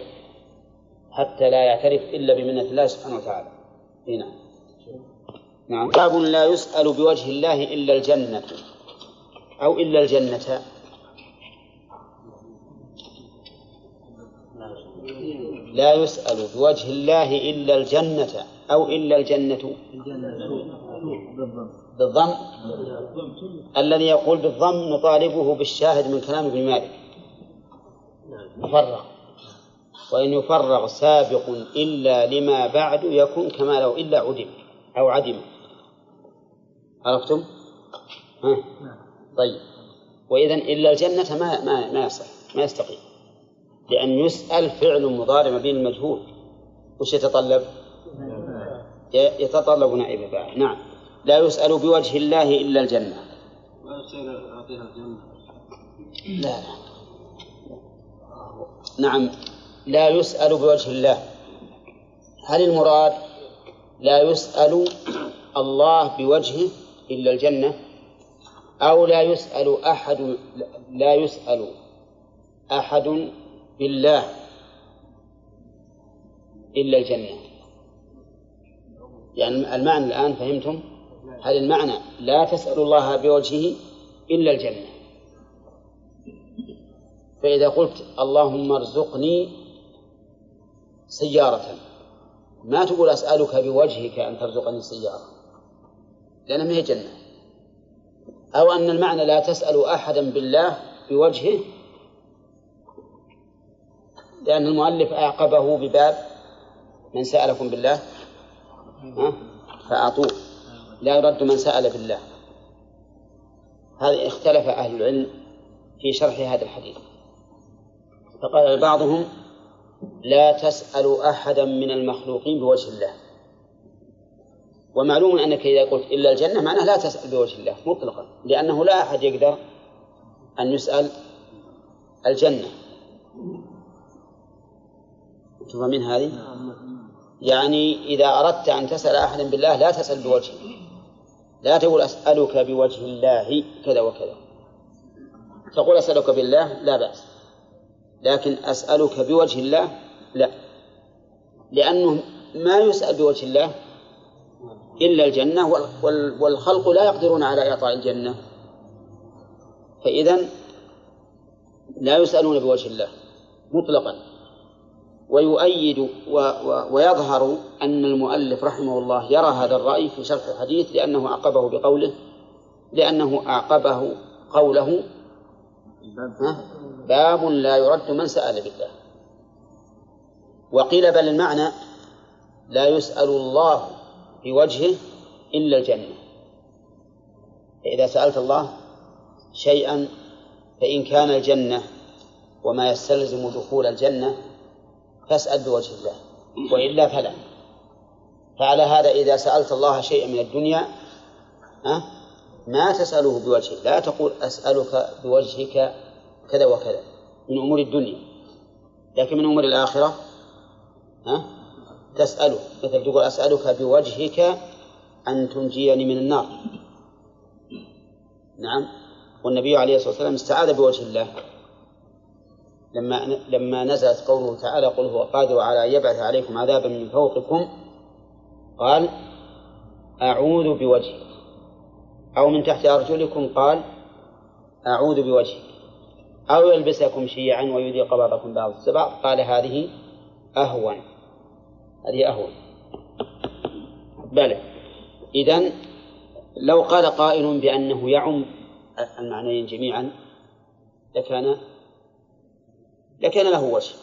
حتى لا يعترف إلا بمنة الله سبحانه وتعالى. هنا نعم. باب لا يسأل بوجه الله إلا الجنة. أو إلا الجنة. لا يسأل بوجه الله إلا الجنة أو إلا الجنة. بالضم. الذي يقول بالضم نطالبه بالشاهد من كلام ابن مالك. مفرغ. وإن يفرغ سابق إلا لما بعد يكون كما لو إلا عدم أو عدم. عرفتم؟ ها؟ طيب. وإذا إلا الجنة ما ما ما يصح ما يستقيم. لأن يسأل فعل مضارع ما بين المجهول وش يتطلب؟ يتطلب نائب فاعل نعم. لا يسأل بوجه الله إلا الجنة. لا لا. نعم. لا يسأل بوجه الله. هل المراد لا يسأل الله بوجهه إلا الجنة؟ أو لا يسأل أحد لا يسأل أحد بالله إلا الجنة. يعني المعنى الآن فهمتم؟ هل المعنى لا تسأل الله بوجهه إلا الجنة. فإذا قلت اللهم ارزقني سيارة ما تقول أسألك بوجهك أن ترزقني سيارة لأنها ما هي جنة. أو أن المعنى لا تسأل أحدا بالله بوجهه لأن المؤلف أعقبه بباب من سألكم بالله؟ فأعطوه. لا يرد من سأل بالله. هذه اختلف أهل العلم في شرح هذا الحديث. فقال بعضهم لا تسأل أحدا من المخلوقين بوجه الله. ومعلوم أنك إذا قلت إلا الجنة معناه لا تسأل بوجه الله مطلقا. لأنه لا أحد يقدر أن يسأل الجنة. تفهمين هذه؟ يعني إذا أردت أن تسأل أحدا بالله لا تسأل بوجهه لا تقول أسألك بوجه الله كذا وكذا. تقول أسألك بالله لا بأس لكن أسألك بوجه الله لا. لأنه ما يسأل بوجه الله إلا الجنة والخلق لا يقدرون على إعطاء الجنة. فإذا لا يسألون بوجه الله مطلقا. ويؤيد و و ويظهر أن المؤلف رحمه الله يرى هذا الرأي في شرح الحديث لأنه أعقبه بقوله لأنه أعقبه قوله باب لا يرد من سأل بالله. وقيل بل المعنى لا يسأل الله بوجهه إلا الجنة. فإذا سألت الله شيئا فإن كان الجنة وما يستلزم دخول الجنة فاسأل بوجه الله وإلا فلا. فعلى هذا إذا سألت الله شيئا من الدنيا ما تسأله بوجهه لا تقول أسألك بوجهك كذا وكذا من أمور الدنيا. لكن من أمور الآخرة ها؟ تسأله. مثل تقول أسألك بوجهك أن تنجيني من النار. نعم. والنبي عليه الصلاة والسلام استعاذ بوجه الله. لما لما نزلت قوله تعالى قل هو قادر على أن يبعث عليكم عذابا من فوقكم قال أعوذ بوجهك. أو من تحت أرجلكم قال أعوذ بوجهك. أو يلبسكم شيعا ويذيق بعضكم بعض. السبع قال هذه أهون. هذه أهون. بلى. إذن لو قال قائل بأنه يعم المعنيين جميعا لكان لكان له وجه.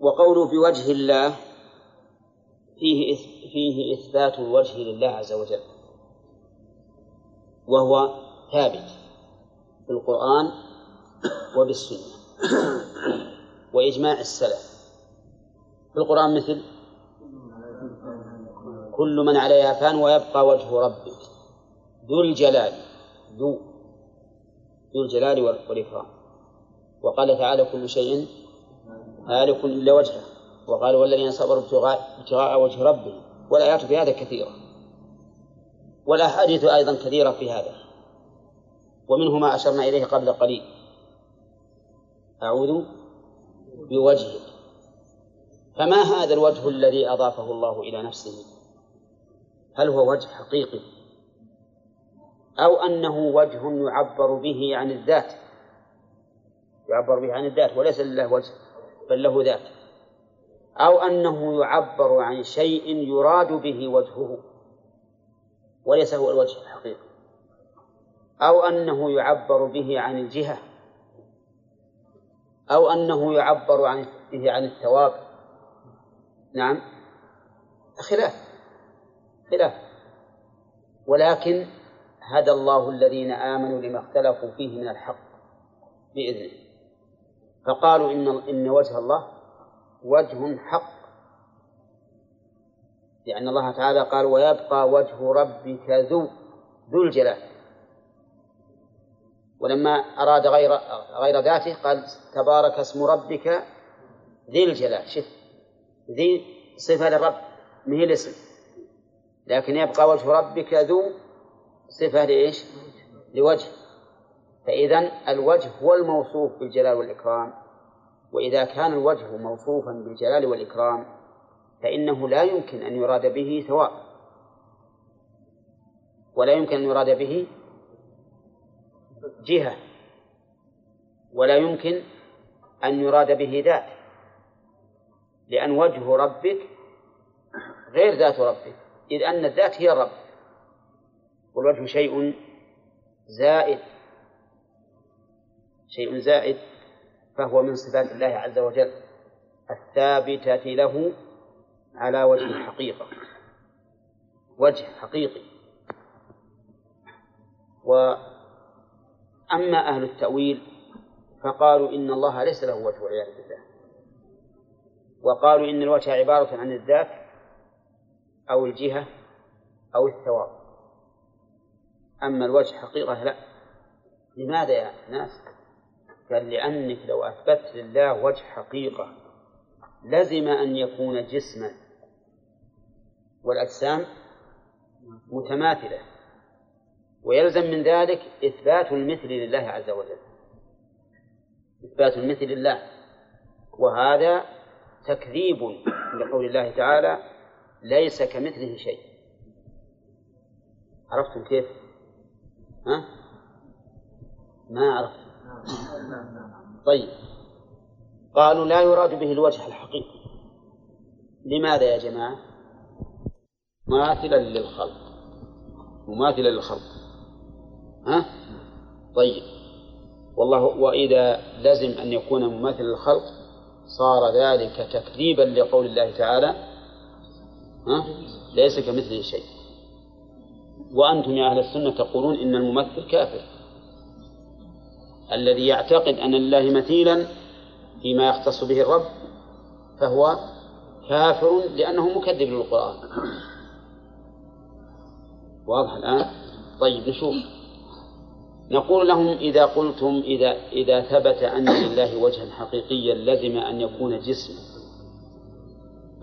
وقوله بوجه الله فيه فيه إثبات الوجه لله عز وجل. وهو ثابت في القرآن وبالسنة. وإجماع السلف. في القرآن مثل كل من عليها فان ويبقى وجه ربك. ذو الجلال ذو ذو الجلال والإكرام. وقال تعالى كل شيء هالك إلا وجهه. وقال والذين صبروا ابتغاء, ابتغاء وجه ربهم. والآيات في هذا كثيرة. والأحاديث أيضا كثيرة في هذا. ومنه ما أشرنا إليه قبل قليل. أعوذ بوجهك. فما هذا الوجه الذي أضافه الله إلى نفسه؟ هل هو وجه حقيقي؟ أو أنه وجه يعبر به عن الذات؟ يعبر به عن الذات وليس لله وجه بل له ذات. أو أنه يعبر عن شيء يراد به وجهه وليس هو الوجه الحقيقي. أو أنه يعبر به عن الجهة أو أنه يعبر عن به عن الثواب. نعم خلاف خلاف. ولكن هدى الله الذين آمنوا لما اختلفوا فيه من الحق بإذنه. فقالوا إن إن وجه الله وجه حق. لأن الله تعالى قال ويبقى وجه ربك ذو ذو الجلال. ولما أراد غير غير ذاته قال تبارك اسم ربك ذي الجلال. شف ذي صفة للرب ما هي الاسم. لكن يبقى وجه ربك ذو صفة لإيش؟ لوجه. فإذا الوجه هو الموصوف بالجلال والإكرام وإذا كان الوجه موصوفا بالجلال والإكرام فإنه لا يمكن أن يراد به ثواب. ولا يمكن أن يراد به جهة ولا يمكن أن يراد به ذات لأن وجه ربك غير ذات ربك إذ أن الذات هي الرب. والوجه شيء زائد. شيء زائد فهو من صفات الله عز وجل الثابتة له على وجه الحقيقة وجه حقيقي. وأما أهل التأويل فقالوا إن الله ليس له وجه والعياذ بالله. وقالوا إن الوجه عبارة عن الذات أو الجهة أو الثواب. أما الوجه حقيقة لا لماذا يا ناس؟ قال لأنك لو أثبت لله وجه حقيقة لزم أن يكون جسما والأجسام متماثلة. ويلزم من ذلك إثبات المثل لله عز وجل. إثبات المثل لله. وهذا تكذيب لقول الله تعالى ليس كمثله شيء. عرفتم كيف؟ ها؟ ما عرفت طيب. قالوا لا يراد به الوجه الحقيقي. لماذا يا جماعة؟ مماثلا للخلق. مماثلا للخلق. ها؟ طيب. والله وإذا لزم أن يكون مماثلا للخلق صار ذلك تكذيبا لقول الله تعالى ها؟ ليس كمثله شيء. وأنتم يا أهل السنة تقولون إن الممثل كافر. الذي يعتقد أن لله مثيلا فيما يختص به الرب فهو كافر لأنه مكذب للقرآن. واضح الآن؟ طيب نشوف. نقول لهم إذا قلتم إذا إذا ثبت أن لله وجها حقيقيا لزم أن يكون جسما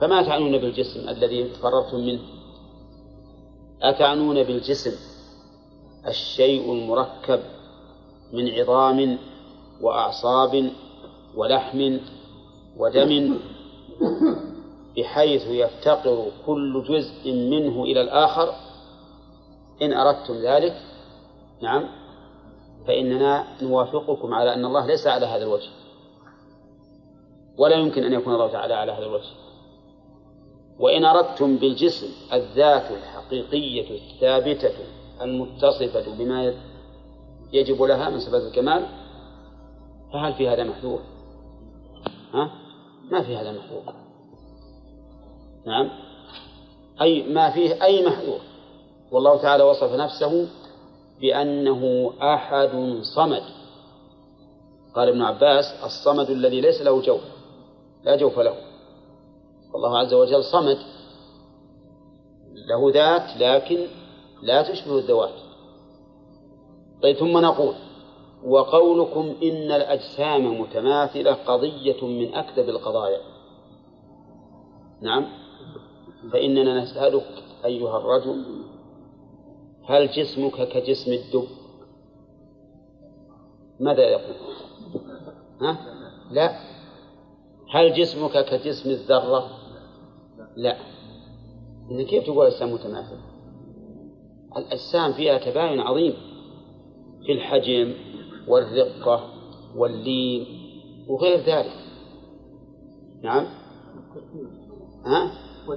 فما تعنون بالجسم الذي فررتم منه؟ أتعنون بالجسم الشيء المركب من عظام وأعصاب ولحم ودم بحيث يفتقر كل جزء منه إلى الآخر. إن أردتم ذلك نعم فإننا نوافقكم على أن الله ليس على هذا الوجه ولا يمكن أن يكون الله تعالى على هذا الوجه. وإن أردتم بالجسم الذات الحقيقية الثابتة المتصفة بما يجب لها من صفات الكمال فهل في هذا محذور؟ ها؟ ما في هذا محذور. نعم. أي ما فيه أي محذور. والله تعالى وصف نفسه بأنه أحد صمد. قال ابن عباس الصمد الذي ليس له جوف لا جوف له. والله عز وجل صمد. له ذات لكن لا تشبه الذوات. طيب ثم نقول وقولكم إن الأجسام متماثلة قضية من أكذب القضايا. نعم. فإننا نسألك أيها الرجل هل جسمك كجسم الدب؟ ماذا يقول؟ ها؟ لا. هل جسمك كجسم الذرة؟ لا. إذا كيف تقول الأجسام متماثلة؟ الأجسام فيها تباين عظيم. في الحجم والرقة واللين وغير ذلك. نعم؟ ها؟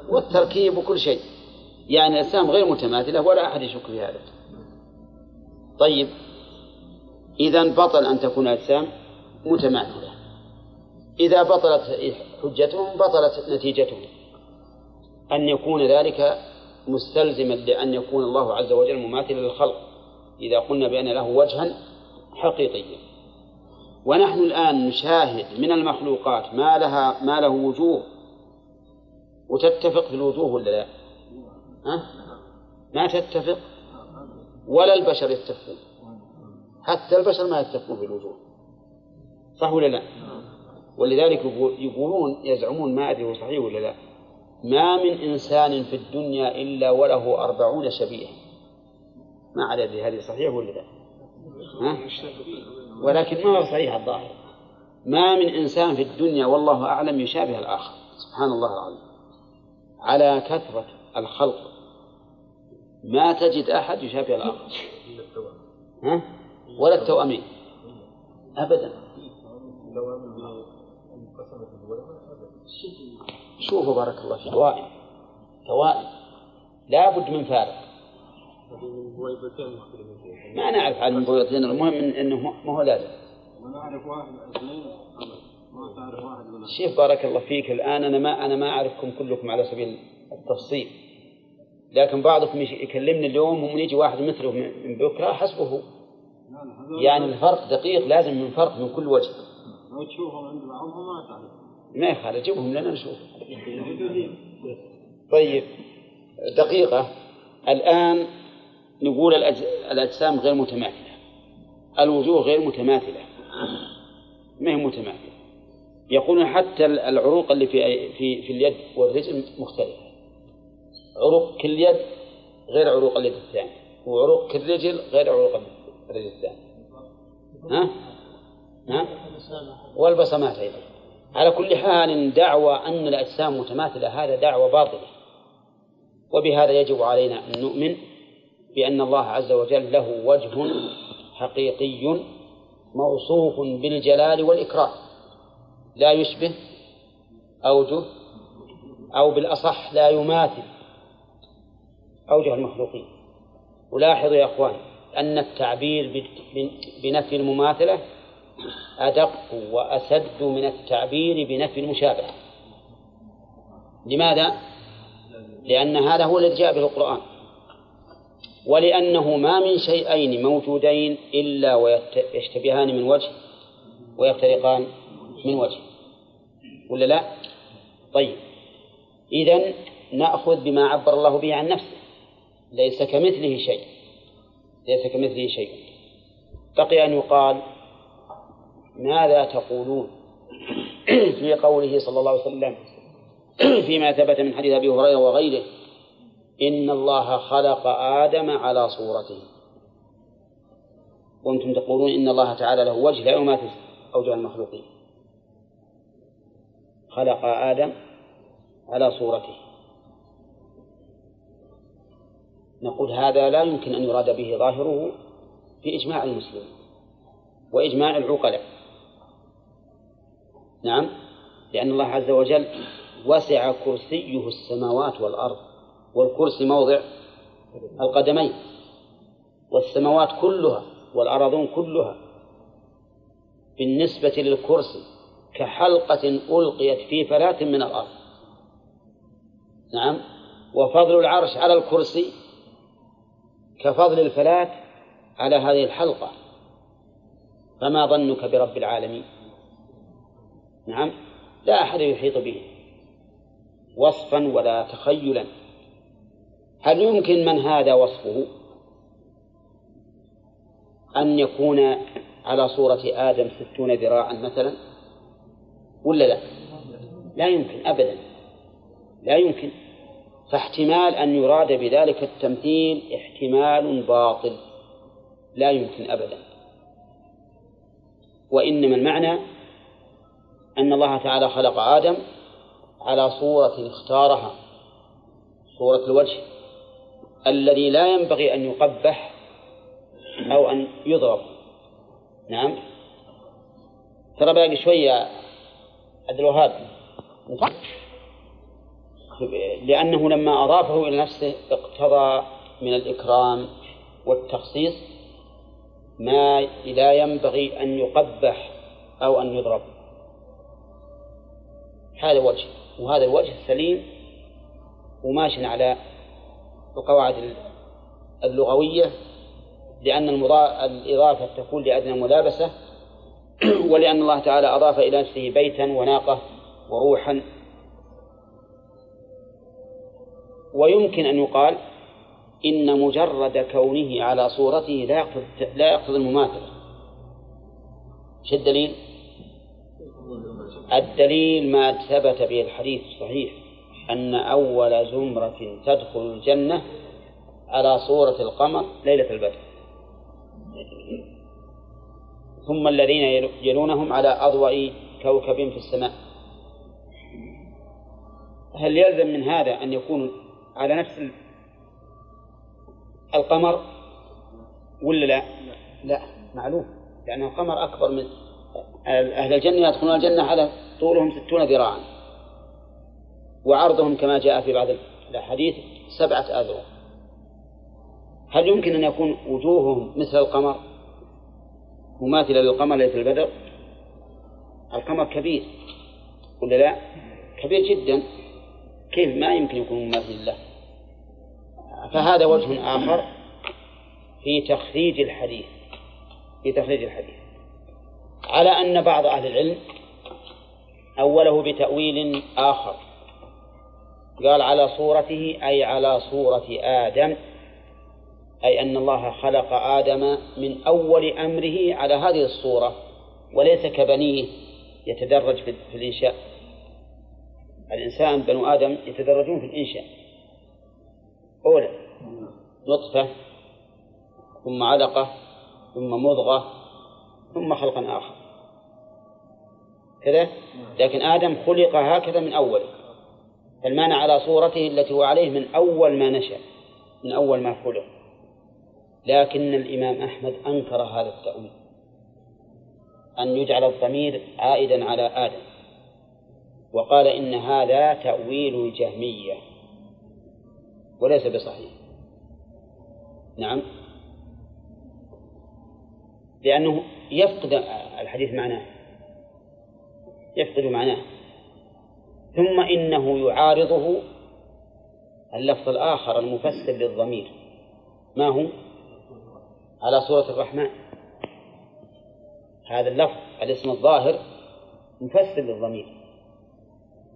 والتركيب وكل شيء. يعني الأجسام غير متماثلة ولا أحد يشك في هذا. طيب إذا بطل أن تكون أجسام متماثلة. إذا بطلت حجتهم بطلت نتيجتهم. أن يكون ذلك مستلزما لأن يكون الله عز وجل مماثلا للخلق. إذا قلنا بأن له وجها حقيقيا. ونحن الآن نشاهد من المخلوقات ما لها ما له وجوه. وتتفق في الوجوه ولا لا؟ ها؟ ما تتفق؟ ولا البشر يتفقون. حتى البشر ما يتفقون في الوجوه. صح ولا لا؟ ولذلك يقولون يزعمون ما أدري هو صحيح ولا لا. ما من إنسان في الدنيا إلا وله أربعون شبيه ما أدري هذه صحيح ولا لا. ها؟ ولكن ما هو صحيح الظاهر. ما من إنسان في الدنيا والله أعلم يشابه الآخر. سبحان الله العظيم. على كثرة الخلق ما تجد أحد يشابه الآخر. ها؟ ولا التوأمين. أبدا. شوفوا بارك الله فيك. توائم. توائم. لا بد من فارق. ما نعرف عن المبويضتين المهم إن إنه ما هو لازم. ونعرف واحد اثنين ما تعرف واحد ولا شيخ بارك الله فيك الآن أنا ما أنا ما أعرفكم كلكم على سبيل التفصيل. لكن بعضكم يكلمني اليوم ومن يجي واحد مثله من بكرة حسبه. يعني الفرق دقيق لازم من فرق من كل وجه. لو تشوفهم عند بعضهم ما تعرف. ما يخالف جيبهم لنا نشوف. طيب دقيقة. الآن نقول الأج- الأجسام غير متماثلة. الوجوه غير متماثلة. ما هي متماثلة؟ يقولون حتى العروق اللي في في في اليد والرجل مختلفة. عروق كل يد غير عروق اليد الثانية وعروق كل رجل غير عروق الرجل الثاني ها؟ ها؟ والبصمات أيضا. على كل حال دعوى أن الأجسام متماثلة هذا دعوة باطلة. وبهذا يجب علينا أن نؤمن. بأن الله عز وجل له وجه حقيقي موصوف بالجلال والإكرام. لا يشبه أوجه أو بالأصح لا يماثل أوجه المخلوقين. ولاحظوا يا أخوان أن التعبير بنفي المماثلة أدق وأسد من التعبير بنفي المشابهة. لماذا؟ لأن هذا هو الذي جاء به القرآن ولأنه ما من شيئين موجودين إلا ويشتبهان من وجه ويفترقان من وجه. ولا لا؟ طيب. إذا نأخذ بما عبر الله به عن نفسه. ليس كمثله شيء. ليس كمثله شيء. بقي أن يقال ماذا تقولون في قوله صلى الله عليه وسلم فيما ثبت من حديث أبي هريرة وغيره إن الله خلق آدم على صورته. وأنتم تقولون إن الله تعالى له وجه لا يماثل أوجه المخلوقين. خلق آدم على صورته. نقول هذا لا يمكن أن يراد به ظاهره في إجماع المسلمين وإجماع العقلاء. نعم لأن الله عز وجل وسع كرسيه السماوات والأرض. والكرسي موضع القدمين والسماوات كلها والأراضون كلها بالنسبة للكرسي كحلقة ألقيت في فلاة من الأرض. نعم. وفضل العرش على الكرسي كفضل الفلاة على هذه الحلقة. فما ظنك برب العالمين؟ نعم. لا أحد يحيط به وصفا ولا تخيلا. هل يمكن من هذا وصفه؟ أن يكون على صورة آدم ستون ذراعا مثلا؟ ولا لا؟ لا يمكن أبدا. لا يمكن. فاحتمال أن يراد بذلك التمثيل احتمال باطل. لا يمكن أبدا. وإنما المعنى أن الله تعالى خلق آدم على صورة اختارها صورة الوجه. الذي لا ينبغي أن يقبح أو أن يضرب. نعم. ترى باقي شوية عبد الوهاب. لأنه لما أضافه إلى نفسه اقتضى من الإكرام والتخصيص ما لا ينبغي أن يقبح أو أن يضرب. هذا وجه وهذا الوجه السليم وماشي على القواعد اللغوية لأن الإضافة تكون لأدنى ملابسة ولأن الله تعالى أضاف إلى نفسه بيتا وناقة وروحا ويمكن أن يقال إن مجرد كونه على صورته لا يقتضي لا يقتضي المماثلة. شو الدليل؟ الدليل ما ثبت به الحديث الصحيح أن أول زمرة تدخل الجنة على صورة القمر ليلة البدر. ثم الذين يلونهم على أضوأ كوكب في السماء. هل يلزم من هذا أن يكون على نفس القمر ولا لا؟ لا. معلوم. لأن القمر أكبر من أهل الجنة يدخلون الجنة على طولهم ستون ذراعا. وعرضهم كما جاء في بعض الأحاديث سبعة أذرع. هل يمكن أن يكون وجوههم مثل القمر؟ مماثلة للقمر ليس البدر؟ القمر كبير ولا لا؟ كبير جدا. كيف ما يمكن يكون مماثل له؟ فهذا وجه آخر في تخريج الحديث. في تخريج الحديث. على أن بعض أهل العلم أوله بتأويل آخر. قال على صورته أي على صورة آدم أي أن الله خلق آدم من أول أمره على هذه الصورة وليس كبنيه يتدرج في الإنشاء. الإنسان بنو آدم يتدرجون في الإنشاء. أولا نطفة ثم علقة ثم مضغة ثم خلقا آخر. كذا؟ لكن آدم خلق هكذا من أول. فالمعنى على صورته التي هو عليه من أول ما نشأ من أول ما خلق. لكن الإمام أحمد أنكر هذا التأويل أن يجعل الضمير عائدا على آدم. وقال إن هذا تأويل الجهمية وليس بصحيح. نعم. لأنه يفقد الحديث معناه يفقد معناه. ثم إنه يعارضه. اللفظ الآخر المفسر للضمير. ما هو؟ على صورة الرحمن. هذا اللفظ الاسم الظاهر مفسر للضمير.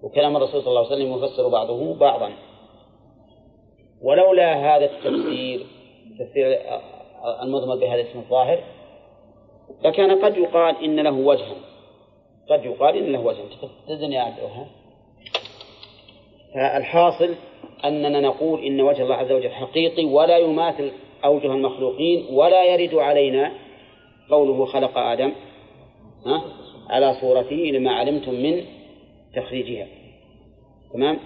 وكلام الرسول صلى الله عليه وسلم يفسر بعضه بعضا. ولولا هذا التفسير تفسير المضمر بهذا الاسم الظاهر لكان قد يقال إن له وجها. قد يقال إن له وجها. تدني يا عبد فالحاصل أننا نقول إن وجه الله عز وجل حقيقي ولا يماثل أوجه المخلوقين ولا يرد علينا قوله خلق آدم على صورته لما علمتم من تخريجها. تمام؟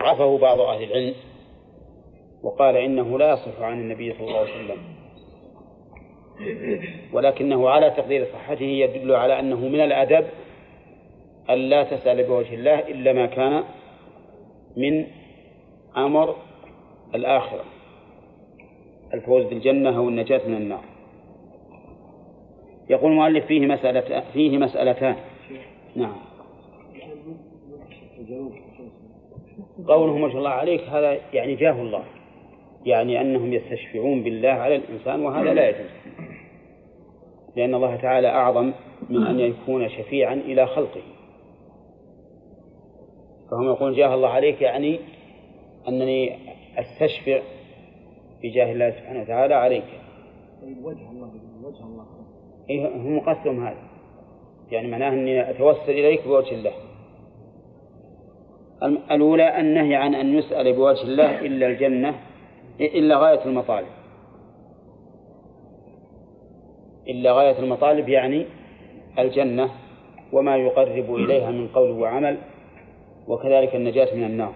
عفه بعض أهل العلم وقال إنه لا يصح عن النبي صلى الله عليه وسلم. ولكنه على تقدير صحته يدل على أنه من الأدب أن لا تسأل بوجه الله إلا ما كان من أمر الآخرة. الفوز بالجنة أو النجاة من النار. يقول المؤلف فيه مسألة فيه مسألتان. نعم. قوله ما شاء الله عليك هذا يعني جاه الله. يعني أنهم يستشفعون بالله على الإنسان وهذا لا يجوز. لأن الله تعالى أعظم من أن يكون شفيعا إلى خلقه. فهم يقولون جاه الله عليك يعني أنني أستشفع بجاه الله سبحانه وتعالى عليك. طيب وجه الله وجه الله. إيه هم قصدهم هذا. يعني معناه أني أتوسل إليك بوجه الله. الأولى النهي عن أن يسأل بوجه الله إلا الجنة إلا غاية المطالب. إلا غاية المطالب يعني الجنة وما يقرب إليها من قول وعمل. وكذلك النجاة من النار.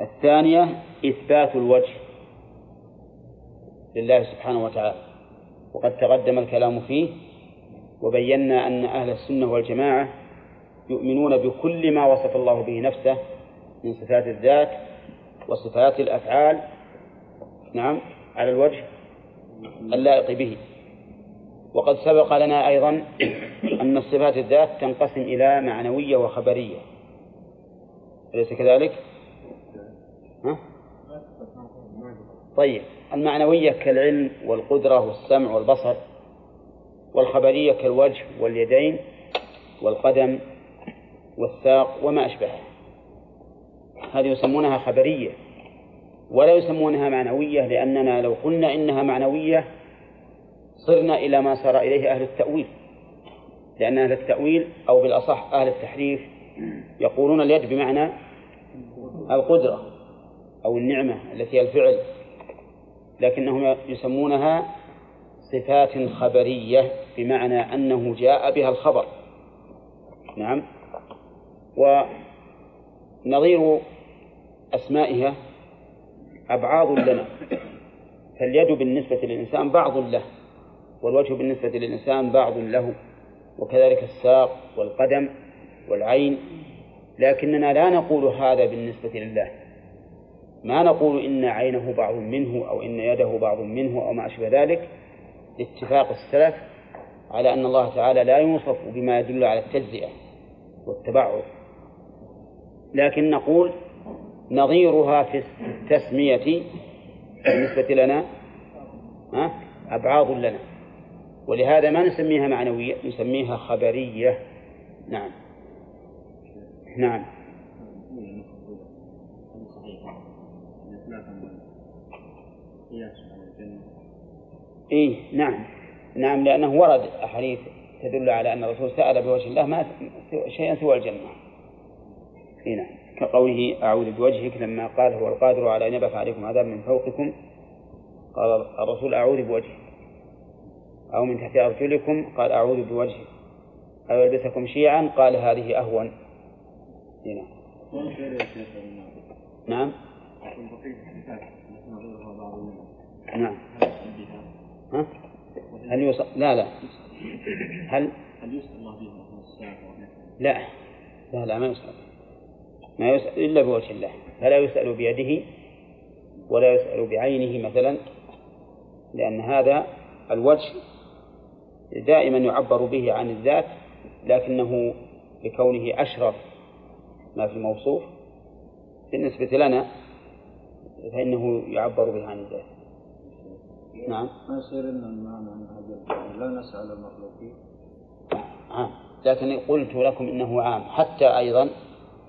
الثانية إثبات الوجه لله سبحانه وتعالى. وقد تقدم الكلام فيه وبينا أن أهل السنة والجماعة يؤمنون بكل ما وصف الله به نفسه من صفات الذات وصفات الأفعال نعم على الوجه اللائق به. وقد سبق لنا أيضا أن صفات الذات تنقسم إلى معنوية وخبرية. أليس كذلك؟ ها؟ طيب المعنوية كالعلم والقدرة والسمع والبصر والخبرية كالوجه واليدين والقدم والساق وما أشبهه هذه يسمونها خبرية ولا يسمونها معنوية لأننا لو قلنا إنها معنوية صرنا إلى ما صار إليه أهل التأويل لأن أهل التأويل أو بالأصح أهل التحريف يقولون اليد بمعنى القدرة أو النعمة التي هي الفعل لكنهم يسمونها صفات خبرية بمعنى أنه جاء بها الخبر. نعم. ونظير أسمائها أبعاض لنا. فاليد بالنسبة للإنسان بعض له والوجه بالنسبة للإنسان بعض له وكذلك الساق والقدم والعين لكننا لا نقول هذا بالنسبة لله. ما نقول إن عينه بعض منه أو إن يده بعض منه أو ما أشبه ذلك. لاتفاق السلف على أن الله تعالى لا يوصف بما يدل على التجزئة والتبعض لكن نقول نظيرها في التسمية بالنسبة لنا أبعاض لنا. ولهذا ما نسميها معنوية؟ نسميها خبرية. نعم. نعم. إيه نعم. نعم لأنه ورد أحاديث تدل على أن الرسول سأل بوجه الله ما شيئا سوى الجنة. إيه نعم. كقوله أعوذ بوجهك لما قال هو القادر على أن يبعث عليكم عذاب من فوقكم قال الرسول أعوذ بوجهك. أو من تحت أرجلكم قال أعوذ بوجهك. أو يلبسكم شيعا قال هذه أهون. إيه نعم. نعم. نعم ها؟ هل يوصل لا لا. هل؟ هل يسأل الله بها لا. لا لا ما يسأل. ما يسأل إلا بوجه الله. فلا يسأل بيده ولا يسأل بعينه مثلا لأن هذا الوجه دائما يعبر به عن الذات لكنه لكونه أشرف ما في الموصوف بالنسبة لنا فإنه يعبر به عن الذات نعم. ما يصير لنا المعنى عن هذا لا نسأل المخلوقين. عام لكن قلت لكم إنه عام. حتى أيضا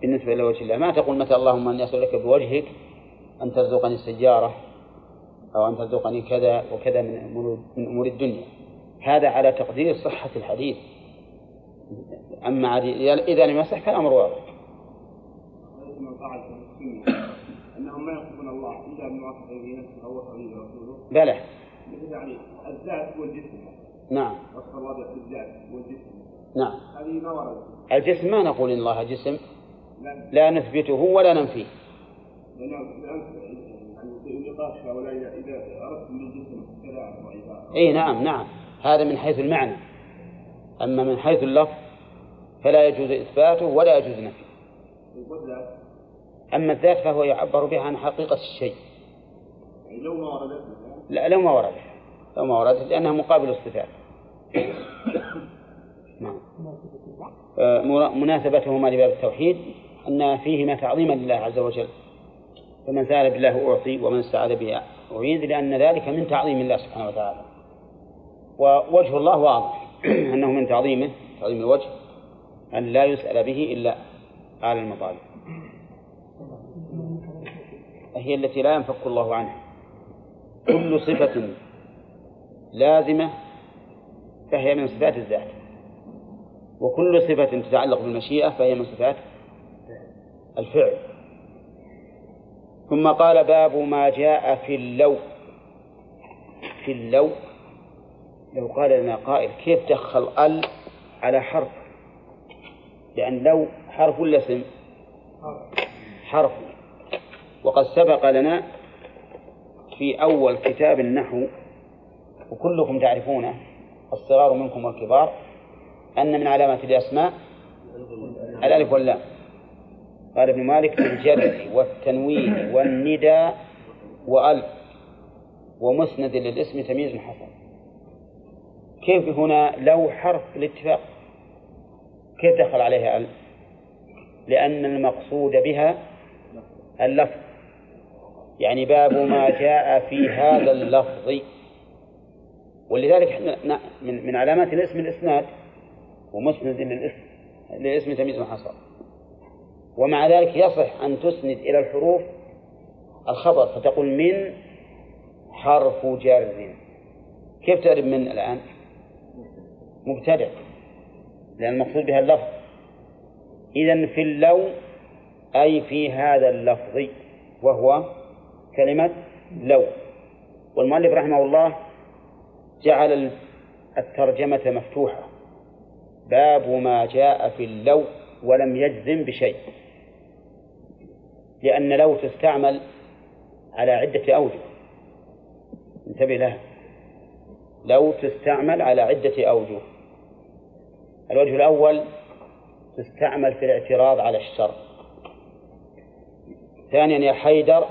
بالنسبة إلى وجه الله. ما تقول متى اللهم أني أسألك بوجهك أن ترزقني السيارة أو أن ترزقني كذا وكذا من أمور من أمور الدنيا. هذا على تقدير صحة الحديث. أما إذا لم يصح فالأمر واضح. من أنهم ما يصفون الله إلا بما وصف به نفسه أو وصف به رسوله. بلى. مثل يعني الذات والجسم. نعم. وصف الله بالذات والجسم. نعم. هذه ما وردت الجسم ما نقول إن الله جسم. لا. لا نثبته ولا ننفيه. يعني في الجسم كذا وعبارة أي نعم نعم. هذا من حيث المعنى. أما من حيث اللفظ فلا يجوز إثباته ولا يجوز نفيه. أما الذات فهو يعبر بها عن حقيقة الشيء. يعني لو ما وردت لا لو ما وردت لو ما وردت لأنها مقابل الصفات. نعم. آه، مناسبتهما لباب التوحيد أن فيهما تعظيما لله عز وجل. فمن سأل بالله أعطي ومن استعاذ به أعيذ لأن ذلك من تعظيم الله سبحانه وتعالى. ووجه الله واضح أنه من تعظيمه تعظيم الوجه أن لا يسأل به إلا أعلى المطالب. هي التي لا ينفك الله عنها. كل صفة لازمة فهي من صفات الذات. وكل صفة تتعلق بالمشيئة فهي من صفات الفعل. ثم قال باب ما جاء في اللو في اللو لو قال لنا قائل كيف دخل ال على حرف؟ لأن لو حرف ولا اسم؟ حرف. وقد سبق لنا في أول كتاب النحو وكلكم تعرفونه الصغار منكم والكبار أن من علامات الأسماء الألف واللام. قال ابن مالك بالجر والتنوين والندى وأل ومسند للاسم تمييز حسن. كيف هنا لو حرف الاتفاق؟ كيف دخل عليها ال لأن المقصود بها اللفظ. يعني باب ما جاء في هذا اللفظ. ولذلك إحنا من من علامات الاسم الإسناد ومسند للاسم للاسم تمييز محصر ومع ذلك يصح أن تسند إلى الحروف الخبر فتقول من حرف جر. كيف تعرف من الآن؟ مبتدع لأن المقصود بها اللفظ. إذا في اللو أي في هذا اللفظ وهو كلمة لو. والمؤلف رحمه الله جعل الترجمة مفتوحة. باب ما جاء في اللو ولم يجزم بشيء. لأن لو تستعمل على عدة أوجه. انتبه لها. لو تستعمل على عدة أوجه. الوجه الأول تستعمل في الاعتراض على الشر. ثانيا يا حيدر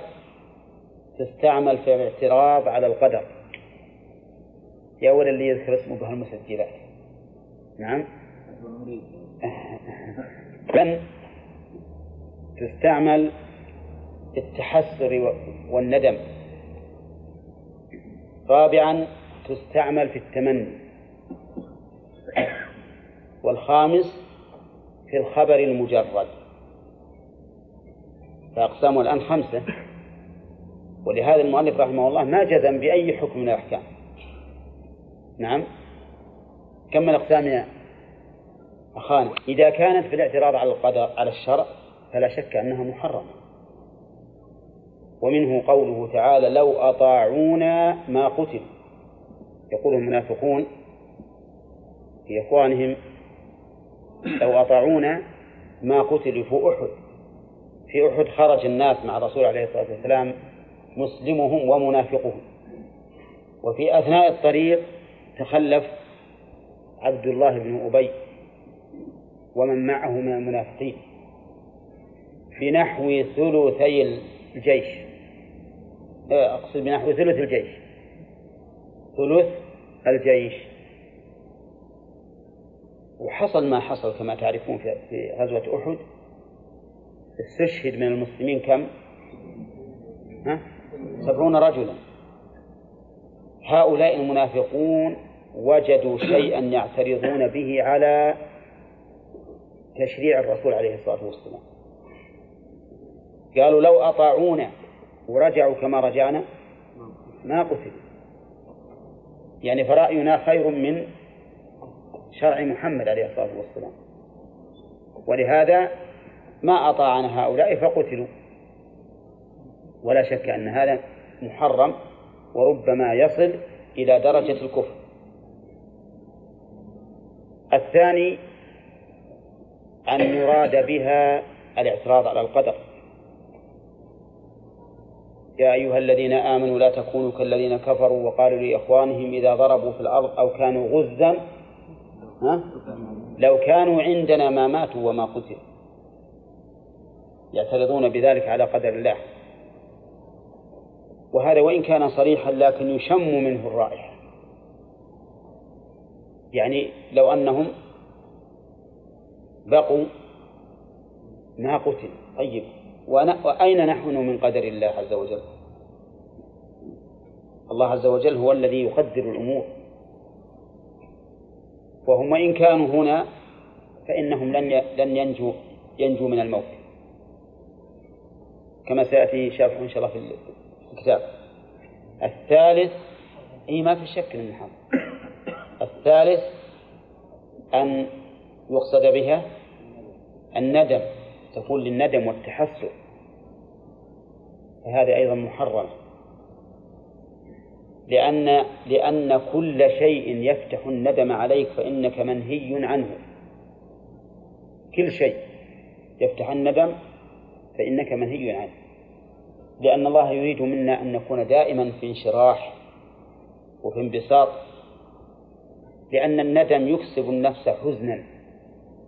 تستعمل في الاعتراض على القدر. يا ولد اللي يذكر اسمه بهالمسجلات. نعم. بل تستعمل التحسر والندم. رابعا تستعمل في التمني. والخامس في الخبر المجرد. فأقسامه الآن خمسة. ولهذا المؤلف رحمه الله ما جزم بأي حكم من الأحكام. نعم. كم الأقسام يا أخانا؟ إذا كانت في الاعتراض على القدر على الشرع فلا شك أنها محرمة. ومنه قوله تعالى لو أطاعونا ما قتل. يقول المنافقون في إخوانهم لو أطاعونا ما قتلوا في أحد. في أحد خرج الناس مع الرسول عليه الصلاة والسلام مسلمهم ومنافقهم. وفي أثناء الطريق تخلف عبد الله بن أبي ومن معه من المنافقين في نحو ثلثي الجيش. أقصد بنحو ثلث الجيش. ثلث الجيش. وحصل ما حصل كما تعرفون في غزوة أحد. استشهد من المسلمين كم؟ ها؟ سبعون رجلا. هؤلاء المنافقون وجدوا شيئا يعترضون به على تشريع الرسول عليه الصلاة والسلام. قالوا لو أطاعونا ورجعوا كما رجعنا ما قتلوا يعني فرأينا خير من شرع محمد عليه الصلاة والسلام. ولهذا ما أطاعنا هؤلاء فقتلوا. ولا شك أن هذا محرم وربما يصل إلى درجة الكفر. الثاني أن يراد بها الاعتراض على القدر. يا أيها الذين آمنوا لا تكونوا كالذين كفروا وقالوا لإخوانهم إذا ضربوا في الأرض أو كانوا غزا ها؟ لو كانوا عندنا ما ماتوا وما قتلوا. يعترضون بذلك على قدر الله. وهذا وإن كان صريحا لكن يشم منه الرائحة. يعني لو أنهم بقوا ما قتل طيب وأين نحن من قدر الله عز وجل؟ الله عز وجل هو الذي يقدر الأمور. وهم وإن كانوا هنا فإنهم لن لن ينجوا ينجوا من الموت. كما سيأتي شرح إن شاء الله في الكتاب الثالث اي ما في شك انه حرام الثالث أن يقصد بها الندم تكون للندم والتحسر. فهذا أيضا محرم. لأن لأن كل شيء يفتح الندم عليك فإنك منهي عنه. كل شيء يفتح الندم فإنك منهي عنه. لأن الله يريد منا أن نكون دائما في انشراح وفي انبساط لأن الندم يكسب النفس حزنا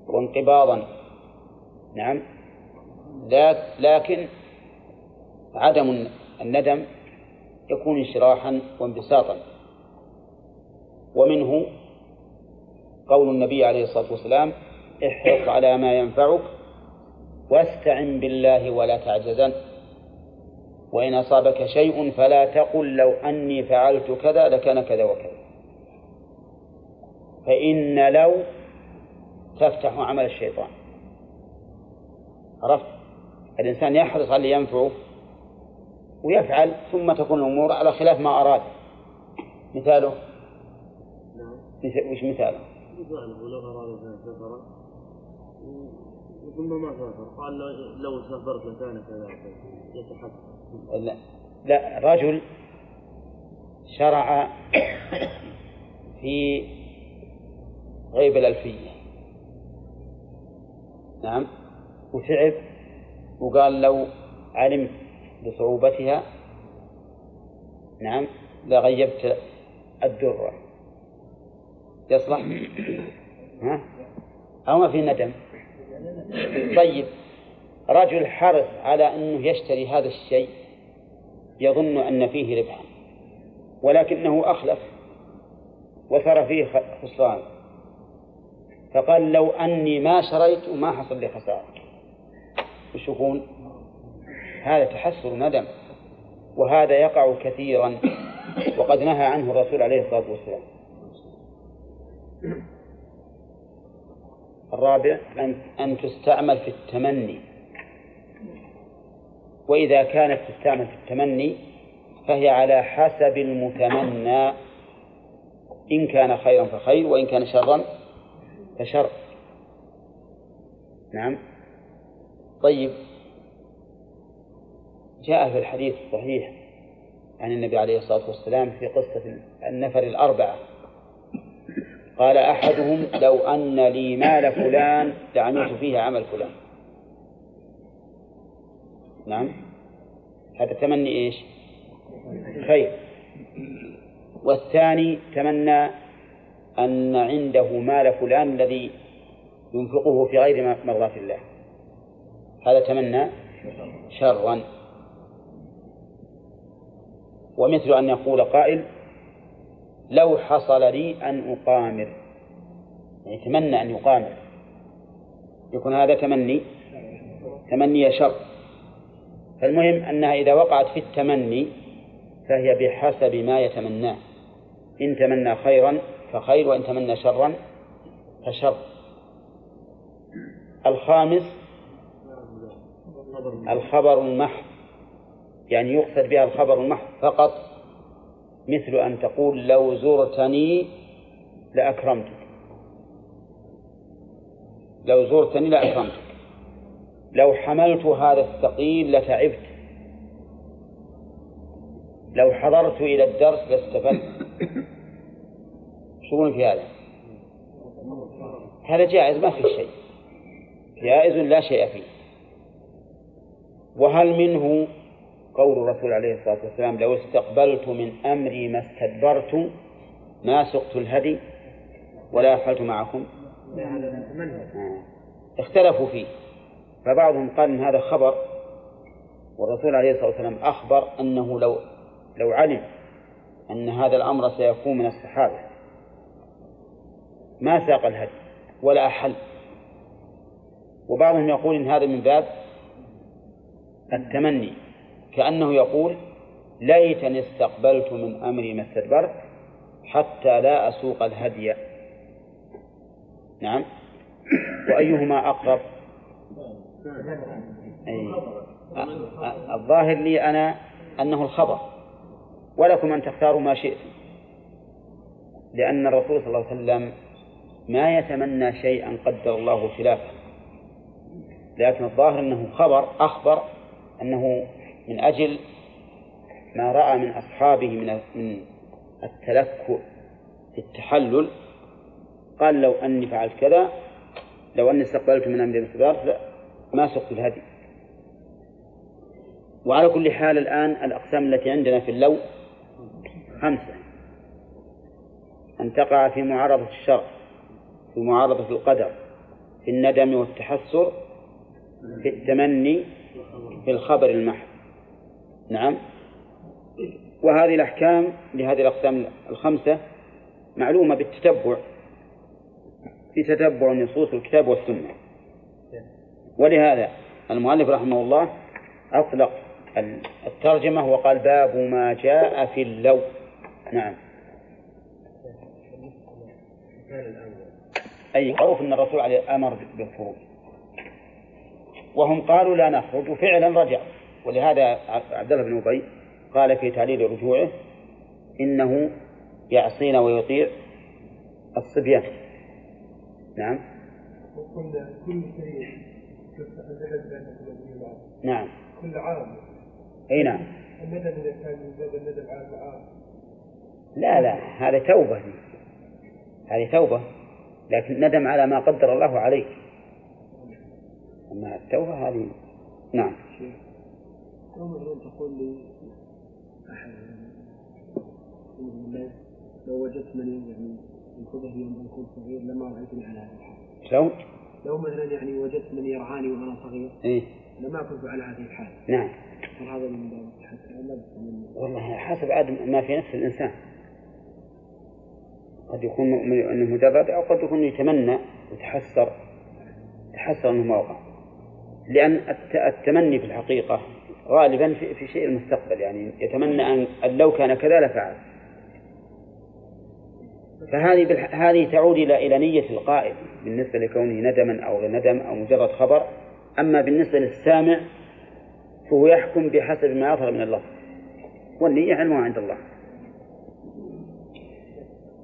وانقباضا. نعم. لكن عدم الندم يكون انشراحا وانبساطا. ومنه قول النبي عليه الصلاة والسلام احرص على ما ينفعك واستعن بالله ولا تعجزن. وإن أصابك شيء فلا تقل لو أني فعلت كذا لكان كذا وكذا. فإن لو تفتح عمل الشيطان. عرفت؟ الإنسان يحرص على ينفعه ويفعل ثم تكون الأمور على خلاف ما أراد مثاله؟ وش مثاله؟ ولو أراد أن سفر ثم ما سافر. قال لو سافرت لكان كذا. يتحسن لا. رجل شرع في غيب الألفية. نعم. وتعب وقال لو علمت بصعوبتها نعم لغيبت الدرة. يصلح. ها؟ أو ما في ندم. طيب. رجل حرص على أنه يشتري هذا الشيء يظن أن فيه ربحا ولكنه أخلف وصار فيه خسران. فقال لو أني ما شريت وما حصل لي خسارة. وش يكون؟ هذا تحسر ندم وهذا يقع كثيرا وقد نهى عنه الرسول عليه الصلاة والسلام. الرابع أن أن تستعمل في التمني. وإذا كانت تستعمل في التمني فهي على حسب المتمنى. إن كان خيرا فخير وإن كان شرا فشر. نعم. طيب. جاء في الحديث الصحيح عن النبي عليه الصلاة والسلام في قصة النفر الأربعة. قال أحدهم لو أن لي مال فلان لعملت فيه عمل فلان. نعم. هذا تمني إيش؟ خير. والثاني تمنى أن عنده مال فلان الذي ينفقه في غير مرضاة الله. هذا تمنى شرا. ومثل أن يقول قائل لو حصل لي أن أقامر. يعني تمنى أن يقامر. يكون هذا تمني. تمني شر. فالمهم أنها إذا وقعت في التمني فهي بحسب ما يتمناه. إن تمنى خيرا فخير وإن تمنى شرا فشر. الخامس الخبر المحض. يعني يقصد بها الخبر المحض فقط مثل أن تقول لو زرتني لأكرمتك. لو زرتني لأكرمتك. لو حملت هذا الثقيل لتعبت. لو حضرت إلى الدرس لاستفدت. شو في هذا؟ هذا جائز ما في شيء. جائز لا شيء فيه. وهل منه قول الرسول عليه الصلاة والسلام لو استقبلت من أمري ما استدبرت ما سقت الهدي ولا فعلت معكم. اختلفوا فيه. فبعضهم قال إن هذا خبر والرسول عليه الصلاة والسلام أخبر أنه لو لو علم أن هذا الأمر سيكون من الصحابة. ما ساق الهدي ولا أحل. وبعضهم يقول إن هذا من باب التمني كأنه يقول ليتني استقبلت من أمري ما استدبرت حتى لا أسوق الهدي. نعم. وأيهما أقرب؟ أي الظاهر لي أنا أنه الخبر ولكم أن تختاروا ما شئتم. لأن الرسول صلى الله عليه وسلم ما يتمنى شيئا قدر الله خلافه. لكن الظاهر أنه خبر أخبر أنه من أجل ما رأى من أصحابه من من التلكؤ في التحلل قال لو أني فعلت كذا لو أني استقبلت من أمر الاستدار ما سقت الهدي. وعلى كل حال الآن الأقسام التي عندنا في اللو خمسة. أن تقع في معارضة الشرع في معارضة القدر في الندم والتحسر في التمني في الخبر المحض. نعم. وهذه الأحكام لهذه الأقسام الخمسة معلومة بالتتبع في تتبع نصوص الكتاب والسنة. ولهذا المؤلف رحمه الله أطلق الترجمة وقال باب ما جاء في اللو. نعم. أي معروف أن الرسول عليه أمر بالخروج. وهم قالوا لا نخرج وفعلا رجع. ولهذا عبد الله بن أبي قال في تعليل رجوعه إنه يعصينا ويطيع الصبيان. نعم. وكل كل شيء. نعم. كل عام. أي نعم. الندم إذا كان زاد الندم عام عام لا لا هذه توبة. هذه توبة لكن ندم على ما قدر الله عليه أما التوبة هذه نعم. مثلا تقول لي أحد لو وجدت من يعني انتبه يوم أن كنت صغير لما رأيتني على هذا الحال. شلون؟ لو مثلا يعني وجدت من يرعاني وأنا صغير إيه. لما كنت على هذه الحال. نعم. هذا من من والله حسب عاد ما في نفس الإنسان. قد يكون م- أنه مجرد أو قد يكون يتمنى ويتحسر تحسر أنه ما وقع الت- التمني في الحقيقة غالبا في, في شيء المستقبل. يعني يتمنى أن لو كان كذا لفعل. فهذه. هذه تعود إلى إلى نية القائل بالنسبة لكونه ندما أو غير ندم أو مجرد خبر. أما بالنسبة للسامع فهو يحكم بحسب ما يظهر من اللفظ والنية علمها عند الله.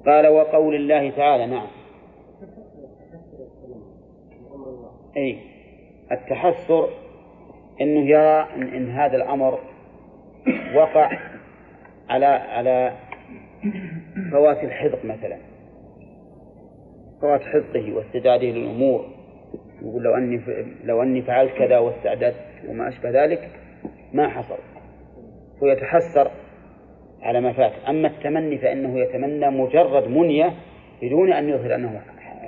قال وقول الله تعالى نعم. أي التحسر أنه يرى إن, إن هذا الأمر وقع على على فوات الحذق مثلا. فوات حذقه واستعداده للأمور. يقول لو أني لو أني فعلت كذا واستعددت وما أشبه ذلك ما حصل. ويتحسر على ما فات. أما التمني فإنه يتمنى مجرد منية بدون أن يظهر أنه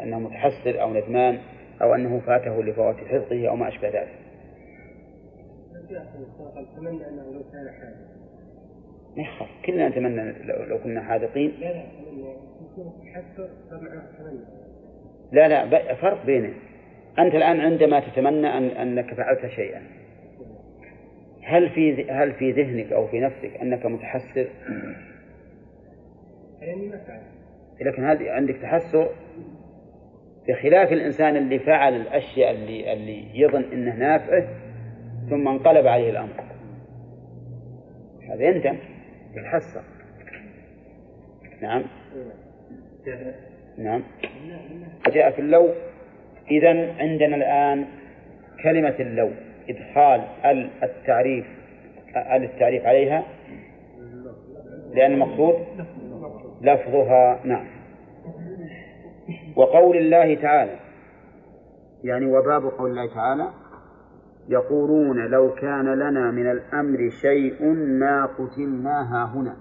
أنه متحسر أو ندمان أو أنه فاته لفوات حفظه أو ما أشبه ذلك. يخاف كلنا نتمنى لو, كنا حاذقين. لا لا لا لا فرق بينه. أنت الآن عندما تتمنى أن أنك فعلت شيئا هل في هل في ذهنك أو في نفسك أنك متحسر؟ لكن هذه عندك تحسر؟ بخلاف الإنسان اللي فعل الأشياء اللي اللي يظن أنه نافعة ثم انقلب عليه الأمر. هذا يندم. يتحسر نعم. نعم. جاء في اللو. إذا عندنا الآن كلمة اللو. إدخال ال التعريف ال التعريف عليها. لأن المقصود لفظها نعم. وقول الله تعالى يعني وباب قول الله تعالى يقولون لو كان لنا من الأمر شيء ما قتلنا هنا.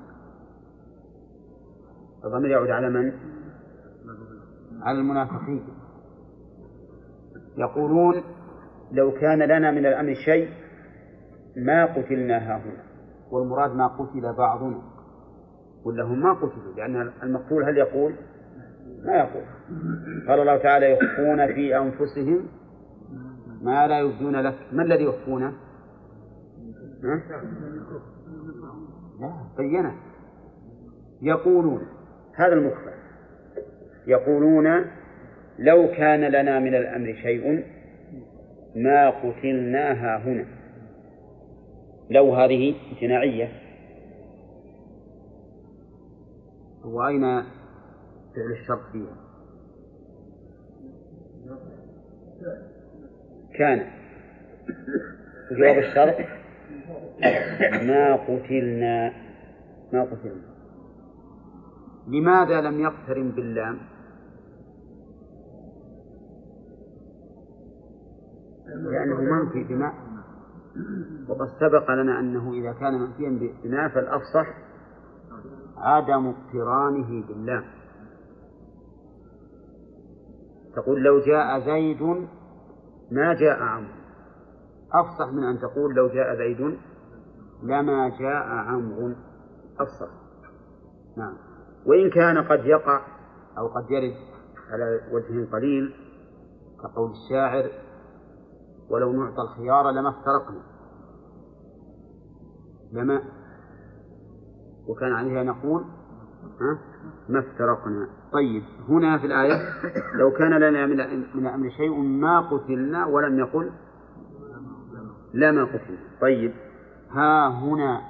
الضمير يعود على من؟ على المنافقين. يقولون لو كان لنا من الأمر شيء ما قتلنا هنا. والمراد ما قتل بعضنا. ولا هم ما قتلوا لأن المقتول هل يقول؟ ما يقول. قال الله تعالى يخفون في أنفسهم ما لا يبدون لك. ما الذي يخفونه؟ لا بينه. يقولون هذا المخفى يقولون لو كان لنا من الأمر شيء ما قتلناها هنا. لو هذه امتناعية وأين فعل الشرط فيها؟ كان جواب الشرط ما قتلنا ما قتلنا. لماذا لم يقترن باللام؟ لأنه منفي بماء وقد سبق لنا أنه إذا كان منفيا بماء فالأفصح عدم اقترانه باللام. تقول لو جاء زيد ما جاء عمرو. أفصح من أن تقول لو جاء زيد لما جاء عمرو. أفصح. نعم. وإن كان قد يقع أو قد يرد على وجه قليل كقول الشاعر ولو نعطى الخيار لما افترقنا. لما؟ وكان عليها نقول ما افترقنا. طيب هنا في الآية لو كان لنا من الأمر شيء ما قتلنا ولم يقل لما قتلنا طيب ها هنا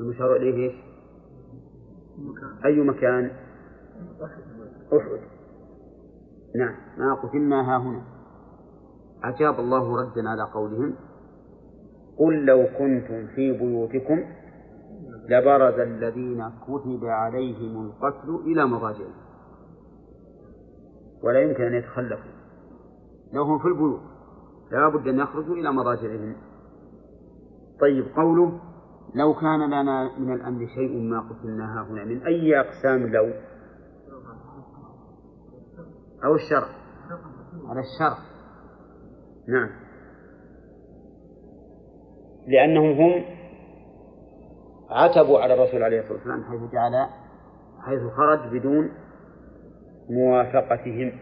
المشار إليه إيش؟ أي مكان؟ أحد. نعم ما قتلنا ها هنا. أجاب الله ردا على قولهم قل لو كنتم في بيوتكم لبرز الذين كتب عليهم القتل إلى مضاجعهم. ولا يمكن أن يتخلفوا. لو هم في البيوت. لا بد أن يخرجوا إلى مضاجعهم. طيب قوله لو كان لنا من الأمر شيء ما قتلناها هنا من أي أقسام لو؟ أو الشرع على الشرع نعم. لأنهم هم عتبوا على الرسول عليه الصلاة والسلام حيث جعل حيث خرج بدون موافقتهم.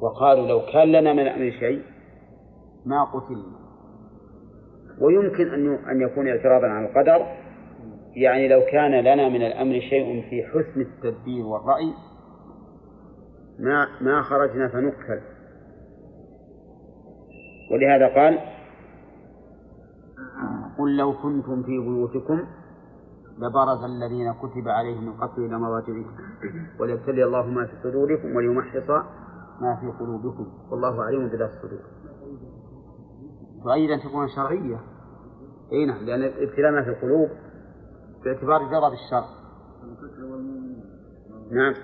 وقالوا لو كان لنا من الأمر شيء ما قتلنا. ويمكن أن أن يكون اعتراضا على القدر. يعني لو كان لنا من الأمر شيء في حسن التدبير والرأي ما ما خرجنا فنقتل ولهذا قال قل لو كنتم في بيوتكم لبرز الذين كتب عليهم القتل إلى مضاجعهم وليبتلي الله ما في صدوركم وليمحص ما في قلوبكم. والله عليم بذات الصدور. أن تكون شرعية. أي نعم لأن الابتلاء ما في القلوب باعتبار جرى الشر نعم.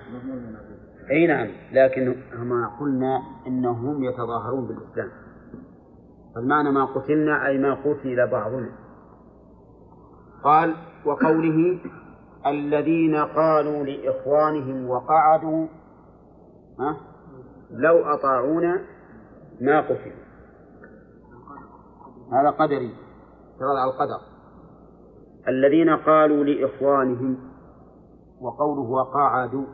أي نعم لكن ما قلنا إنهم يتظاهرون بالإسلام. فالمعنى ما قتلنا أي ما قتل بعضنا. قال وقوله الذين قالوا لإخوانهم وقعدوا ها لو أطاعونا ما قتلوا هذا قدري اعتراض على القدر. الذين قالوا لإخوانهم وقوله وقعدوا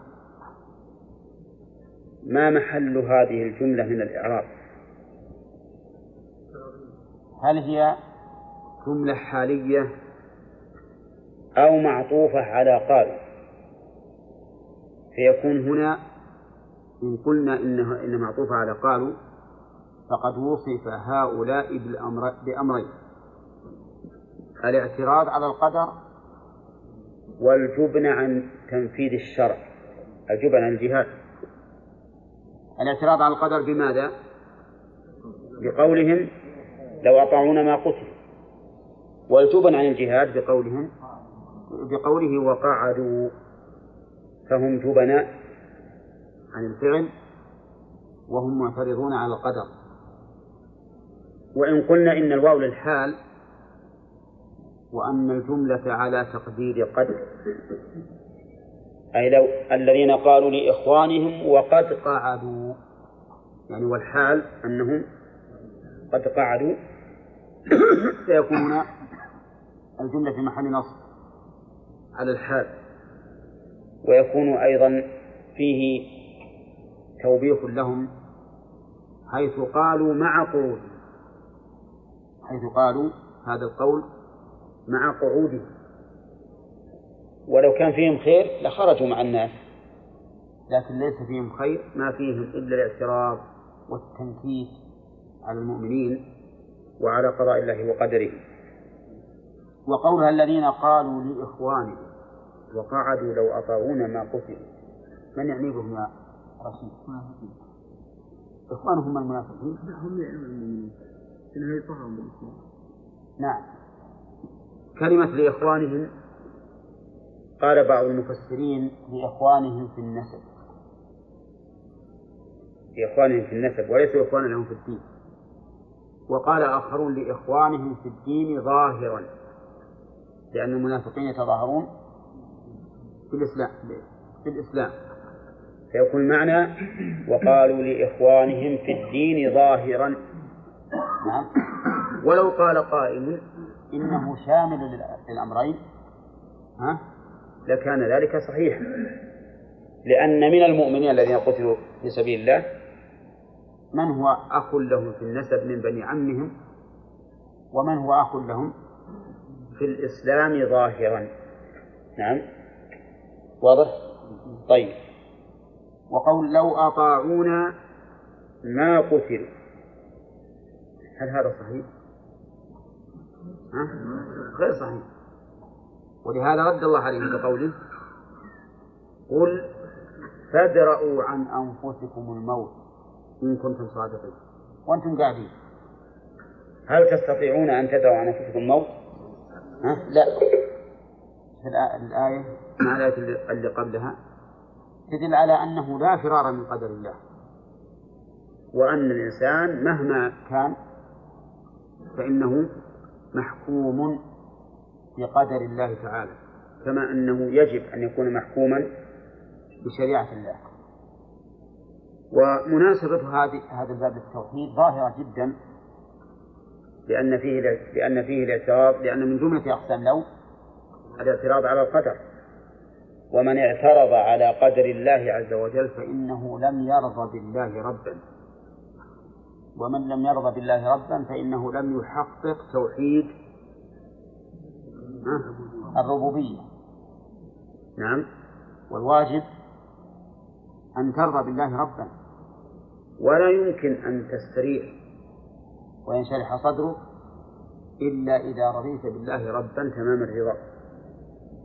ما محل هذه الجملة من الإعراب؟ هل هي جملة حالية أو معطوفة على قال. فيكون هنا إن قلنا إنها إن معطوفة على قالوا فقد وصف هؤلاء بالأمر بأمرين. الاعتراض على القدر والجبن عن تنفيذ الشرع. الجبن عن الجهاد. الاعتراض على القدر بماذا؟ بقولهم لو أطاعونا ما قتل والجبن عن الجهاد بقولهم بقوله وقعدوا فهم جبناء عن الفعل وهم معترضون على القدر. وإن قلنا إن الواو للحال وأن الجملة على تقدير قد أي لو الذين قالوا لإخوانهم وقد قعدوا يعني والحال أنهم قد قعدوا سيكون الجملة في محل نصب. على الحال. ويكون أيضا فيه توبيخ لهم حيث قالوا مع قعود حيث قالوا هذا القول مع قعودهم. ولو كان فيهم خير لخرجوا مع الناس لكن ليس فيهم خير ما فيهم إلا الاعتراض والتنكيت على المؤمنين وعلى قضاء الله وقدره. وقولها الذين قالوا لإخوانهم وقعدوا لو أطاعونا ما قتلوا من يعني بهم يا رشيد؟ إخوانهم المنافقين. هم يعلمون نعم. كلمة لإخوانهم قال بعض المفسرين لإخوانهم في النسب. لإخوانهم في النسب وليسوا إخوانا لهم في الدين. وقال آخرون لإخوانهم في الدين ظاهرا لأن المنافقين يتظاهرون في الإسلام. في الإسلام. فيكون معنى وقالوا لإخوانهم في الدين ظاهرا. نعم. ولو قال قائل إنه شامل للأمرين ها لكان ذلك صحيحا. لأن من المؤمنين الذين قتلوا في سبيل الله من هو أخ لهم في النسب من بني عمهم ومن هو أخ لهم في الإسلام ظاهرا. نعم. واضح طيب وقول لو أطاعونا ما قتلوا هل هذا صحيح؟ ها؟ غير صحيح ولهذا رد الله عليهم بقوله قل فادرءوا عن أنفسكم الموت إن كنتم صادقين وأنتم قاعدين هل تستطيعون أن تدروا عن أنفسكم الموت؟ ها؟ لا في الآية مع الآية اللي قبلها. تدل على أنه لا فرار من قدر الله. وأن الإنسان مهما كان فإنه محكوم بقدر الله تعالى. كما أنه يجب أن يكون محكوما بشريعة الله. ومناسبة هذه هذا الباب للتوحيد ظاهرة جدا لأن فيه لأن فيه الاعتراض لأن من جملة أقسام لو الاعتراض على القدر. ومن اعترض على قدر الله عز وجل فإنه لم يرضى بالله ربا. ومن لم يرضى بالله ربا فإنه لم يحقق توحيد الربوبية. نعم. والواجب أن ترضى بالله ربا. ولا يمكن أن تستريح وينشرح صدرك إلا إذا رضيت بالله ربا تمام الرضا.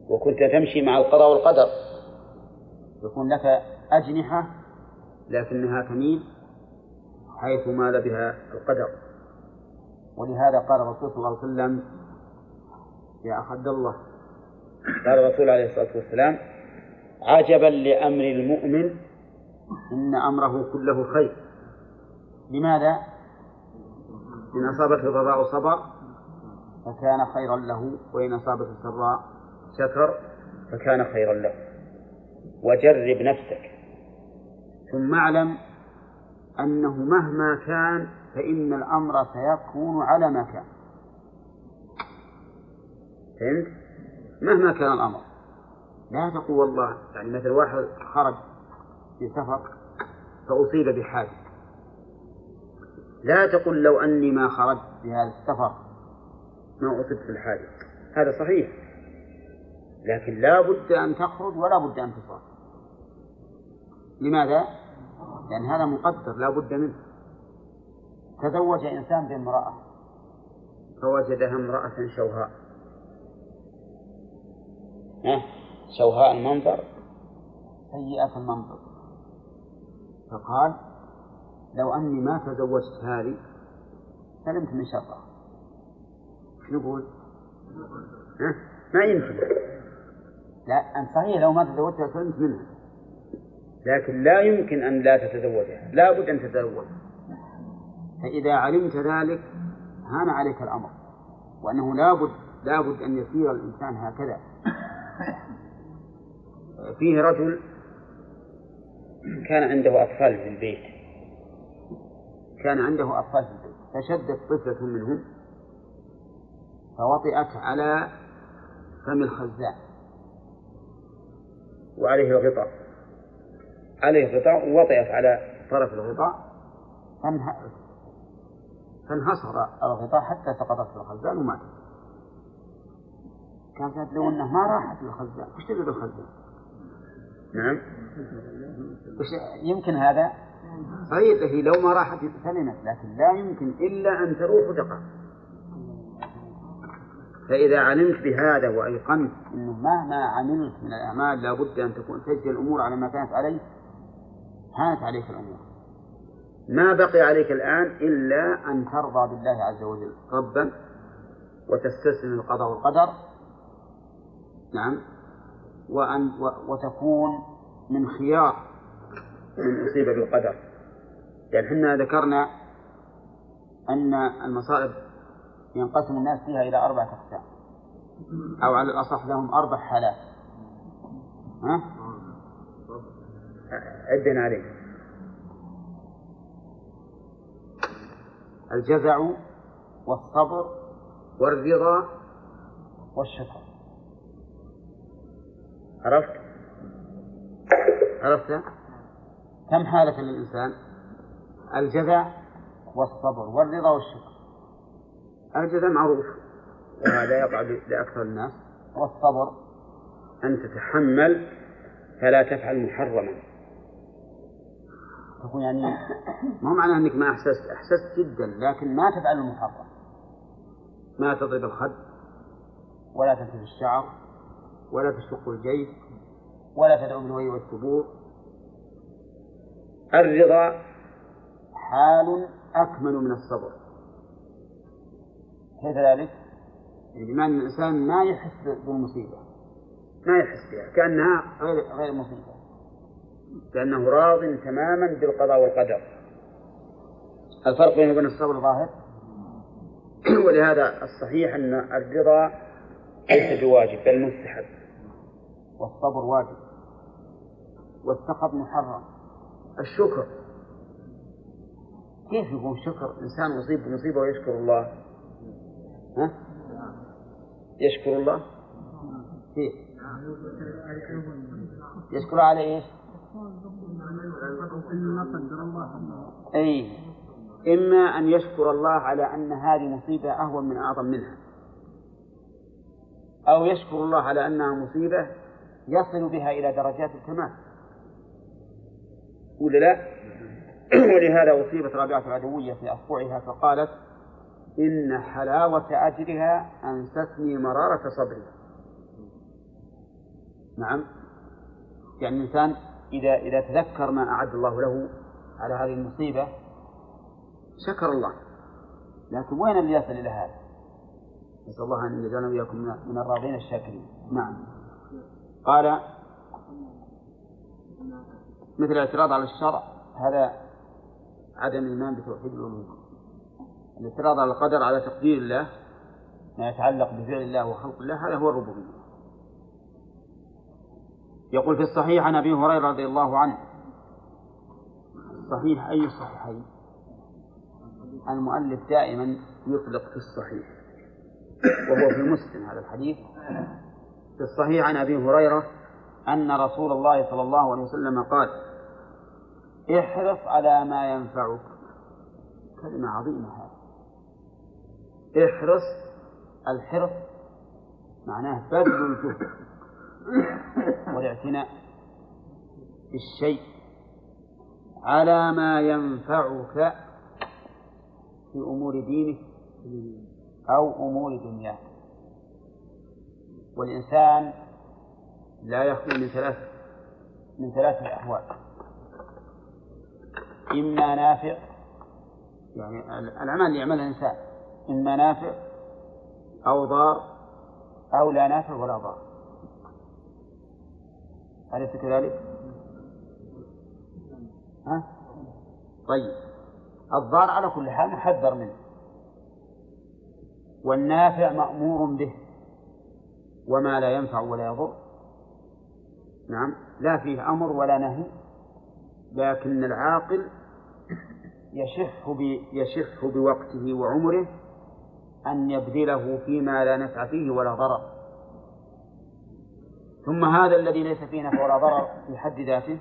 وكنت تمشي مع القضاء والقدر. يكون لك أجنحة لكنها تميل حيث مال بها القدر. ولهذا قال الرسول صلى الله عليه وسلم يا عبد الله. قال الرسول عليه الصلاة والسلام عجبا لأمر المؤمن إن أمره كله خير. لماذا؟ إن أصابته ضراء صبر فكان خيرا له وإن أصابته سراء شكر فكان خيرا له. وجرب نفسك. ثم اعلم أنه مهما كان فإن الأمر سيكون على ما كان. فهمت؟ مهما كان الأمر. لا تقول والله يعني مثل واحد خرج في سفر فأصيب بحادث. لا تقل لو أني ما خرجت في هذا السفر ما أصبت في الحادث. هذا صحيح. لكن لا بد أن تخرج ولا بد أن تصاب لماذا؟ لأن هذا مقدر لا بد منه. تزوج إنسان بامرأة. فوجدها امرأة شوهاء. شوهاء المنظر. سيئة المنظر. فقال لو أني ما تزوجت هذه سلمت من شرها. نقول؟ ما يمكن. لا أن صحيح لو ما تزوجتها سلمت منها. لكن لا يمكن أن لا تتزوجها. لا بد أن تتزوج. فإذا علمت ذلك هان عليك الأمر. وأنه لا بد لا بد أن يسير الإنسان هكذا. فيه رجل كان عنده أطفال في البيت. كان عنده أطفال في البيت. فشدت طفلة منهم فوطئت على فم الخزان. وعليه الغطاء. عليه غطاء ووطئت على طرف الغطاء. فانحصر الغطاء حتى سقطت في الخزان وماتت كانت لو إنه ما راحت للخزان وش تبي بالخزان؟ نعم. وش يمكن هذا؟ صحيح هي لو ما راحت سلمت لكن لا يمكن إلا أن تروح وتقع فإذا علمت بهذا وأيقنت أنه مهما عملت من الأعمال لا بد أن تكون تجري الأمور على ما كانت عليه هانت عليك الأمور. ما بقي عليك الآن إلا أن ترضى بالله عز وجل ربا وتستسلم القضاء والقدر نعم وأن وتكون من خيار من أصيب بالقدر. لأن إحنا ذكرنا أن المصائب ينقسم الناس فيها إلى أربعة أقسام أو على الأصح لهم أربع حالات ها؟ عدنا عليه الجزع والصبر والرضا والشكر عرفت؟ عرفت؟ كم حالة للإنسان؟ الجزع والصبر والرضا والشكر الجزع معروف. وهذا يقع لأكثر الناس. والصبر أن تتحمل فلا تفعل محرما. تكون يعني ما هو معناه أنك ما أحسست؟ أحسست جدا لكن ما تفعل المحرم. ما تضرب الخد. ولا تنتف الشعر. ولا تشق الجيب ولا تدعو بالوي والثبور. الرضا حال أكمل من الصبر. كيف ذلك؟ يعني بمعنى الإنسان ما يحس بالمصيبة. ما يحس بها كأنها غير غير مصيبة. لأنه راض تماما بالقضاء والقدر. الفرق بينه وبين الصبر ظاهر؟ ولهذا الصحيح أن الرضا ليس بواجب بل مستحب. والصبر واجب. والسخط محرم. الشكر. كيف يكون شكر؟ إنسان يصيب بمصيبة ويشكر الله. ها؟ يشكر الله؟ كيف يشكر على إيش؟ أي. إما أن يشكر الله على أن هذه مصيبة أهون من أعظم منها. أو يشكر الله على أنها مصيبة يصل بها إلى درجات الكمال. ولا لا. ولهذا أصيبت رابعة العدوية في أصبعها فقالت إن حلاوة أجرها أنستني مرارة صبري نعم. يعني الإنسان إذا إذا تذكر ما أعد الله له على هذه المصيبة شكر الله. لكن وين اللي يصل إلى هذا؟ نسأل الله أن يجعلنا وإياكم من الراضين الشاكرين. نعم. قال مثل الاعتراض على الشرع هذا عدم الإيمان بتوحيد الألوهية. الاعتراض على القدر على تقدير الله ما يتعلق بفعل الله وخلق الله هذا هو الربوبية. يقول في الصحيح عن أبي هريرة رضي الله عنه الصحيح أي الصحيحين المؤلف دائما يطلق في الصحيح وهو في مسلم هذا الحديث. في الصحيح عن أبي هريرة أن رسول الله صلى الله عليه وسلم قال احرص على ما ينفعك. كلمة عظيمة هذه. احرص الحرص معناه بذل الجهد والاعتناء بالشيء على ما ينفعك في أمور دينك أو أمور دنياك. والإنسان لا يخلو من ثلاث من ثلاثة أحوال إما نافع يعني الأعمال اللي يعملها الإنسان. إما نافع أو ضار. أو لا نافع ولا ضار. أليس كذلك؟ ها؟ طيب. الضار على كل حال محذر منه. والنافع مأمور به. وما لا ينفع ولا يضر. نعم. لا فيه أمر ولا نهي. لكن العاقل يشح يشح بوقته وعمره أن يبذله فيما لا نفع فيه ولا ضرر. ثم هذا الذي ليس فيه نفع ولا ضرر في حد ذاته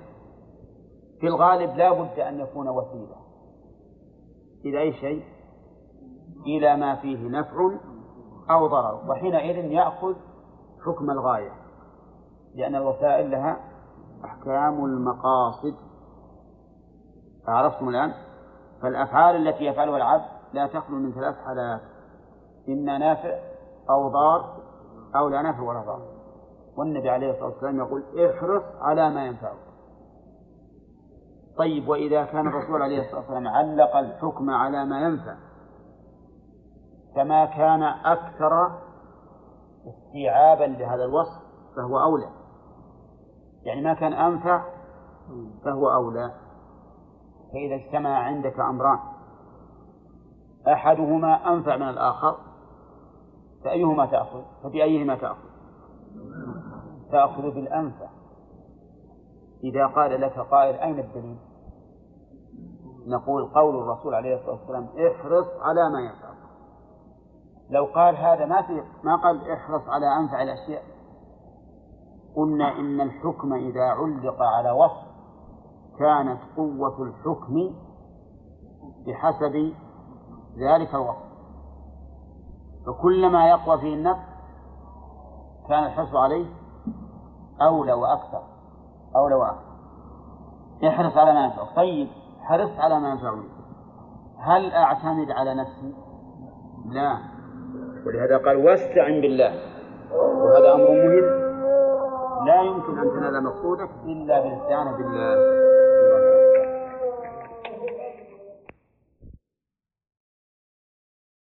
في الغالب لا بد أن يكون وسيلة. إلى أي شيء؟ إلى ما فيه نفع أو ضرر. وحينئذ يأخذ حكم الغاية لأن الوسائل لها أحكام المقاصد. عرفتم الآن؟ فالأفعال التي يفعلها العبد لا تخلو من ثلاث حالات. إما نافع أو ضار أو لا نفع ولا ضار. والنبي عليه الصلاة والسلام يقول احرص على ما ينفعك. طيب وإذا كان الرسول عليه الصلاة والسلام علق الحكم على ما ينفع فما كان أكثر استيعابا لهذا الوصف فهو أولى. يعني ما كان أنفع فهو أولى. فإذا اجتمع عندك أمران أحدهما أنفع من الآخر فأيهما تأخذ؟ فبأيهما تأخذ؟ تأخذ بالأنفع إذا قال لك قائل أين الدليل؟ نقول قول الرسول عليه الصلاة والسلام احرص على ما ينفعك لو قال هذا ما في ما قال احرص على أنفع الأشياء. قلنا إن الحكم إذا علق على وصف كانت قوة الحكم بحسب ذلك الوصف. فكلما يقوى فيه النفس كان الحرص عليه أولى وأكثر أولى وأكثر. احرص على ما ينفعك طيب حرصت على ما ينفعني هل أعتمد على نفسي؟ لا. ولهذا قال واستعن بالله. وهذا أمر مهم. لا يمكن أن تنال مقصودك إلا بالاستعانة بالله.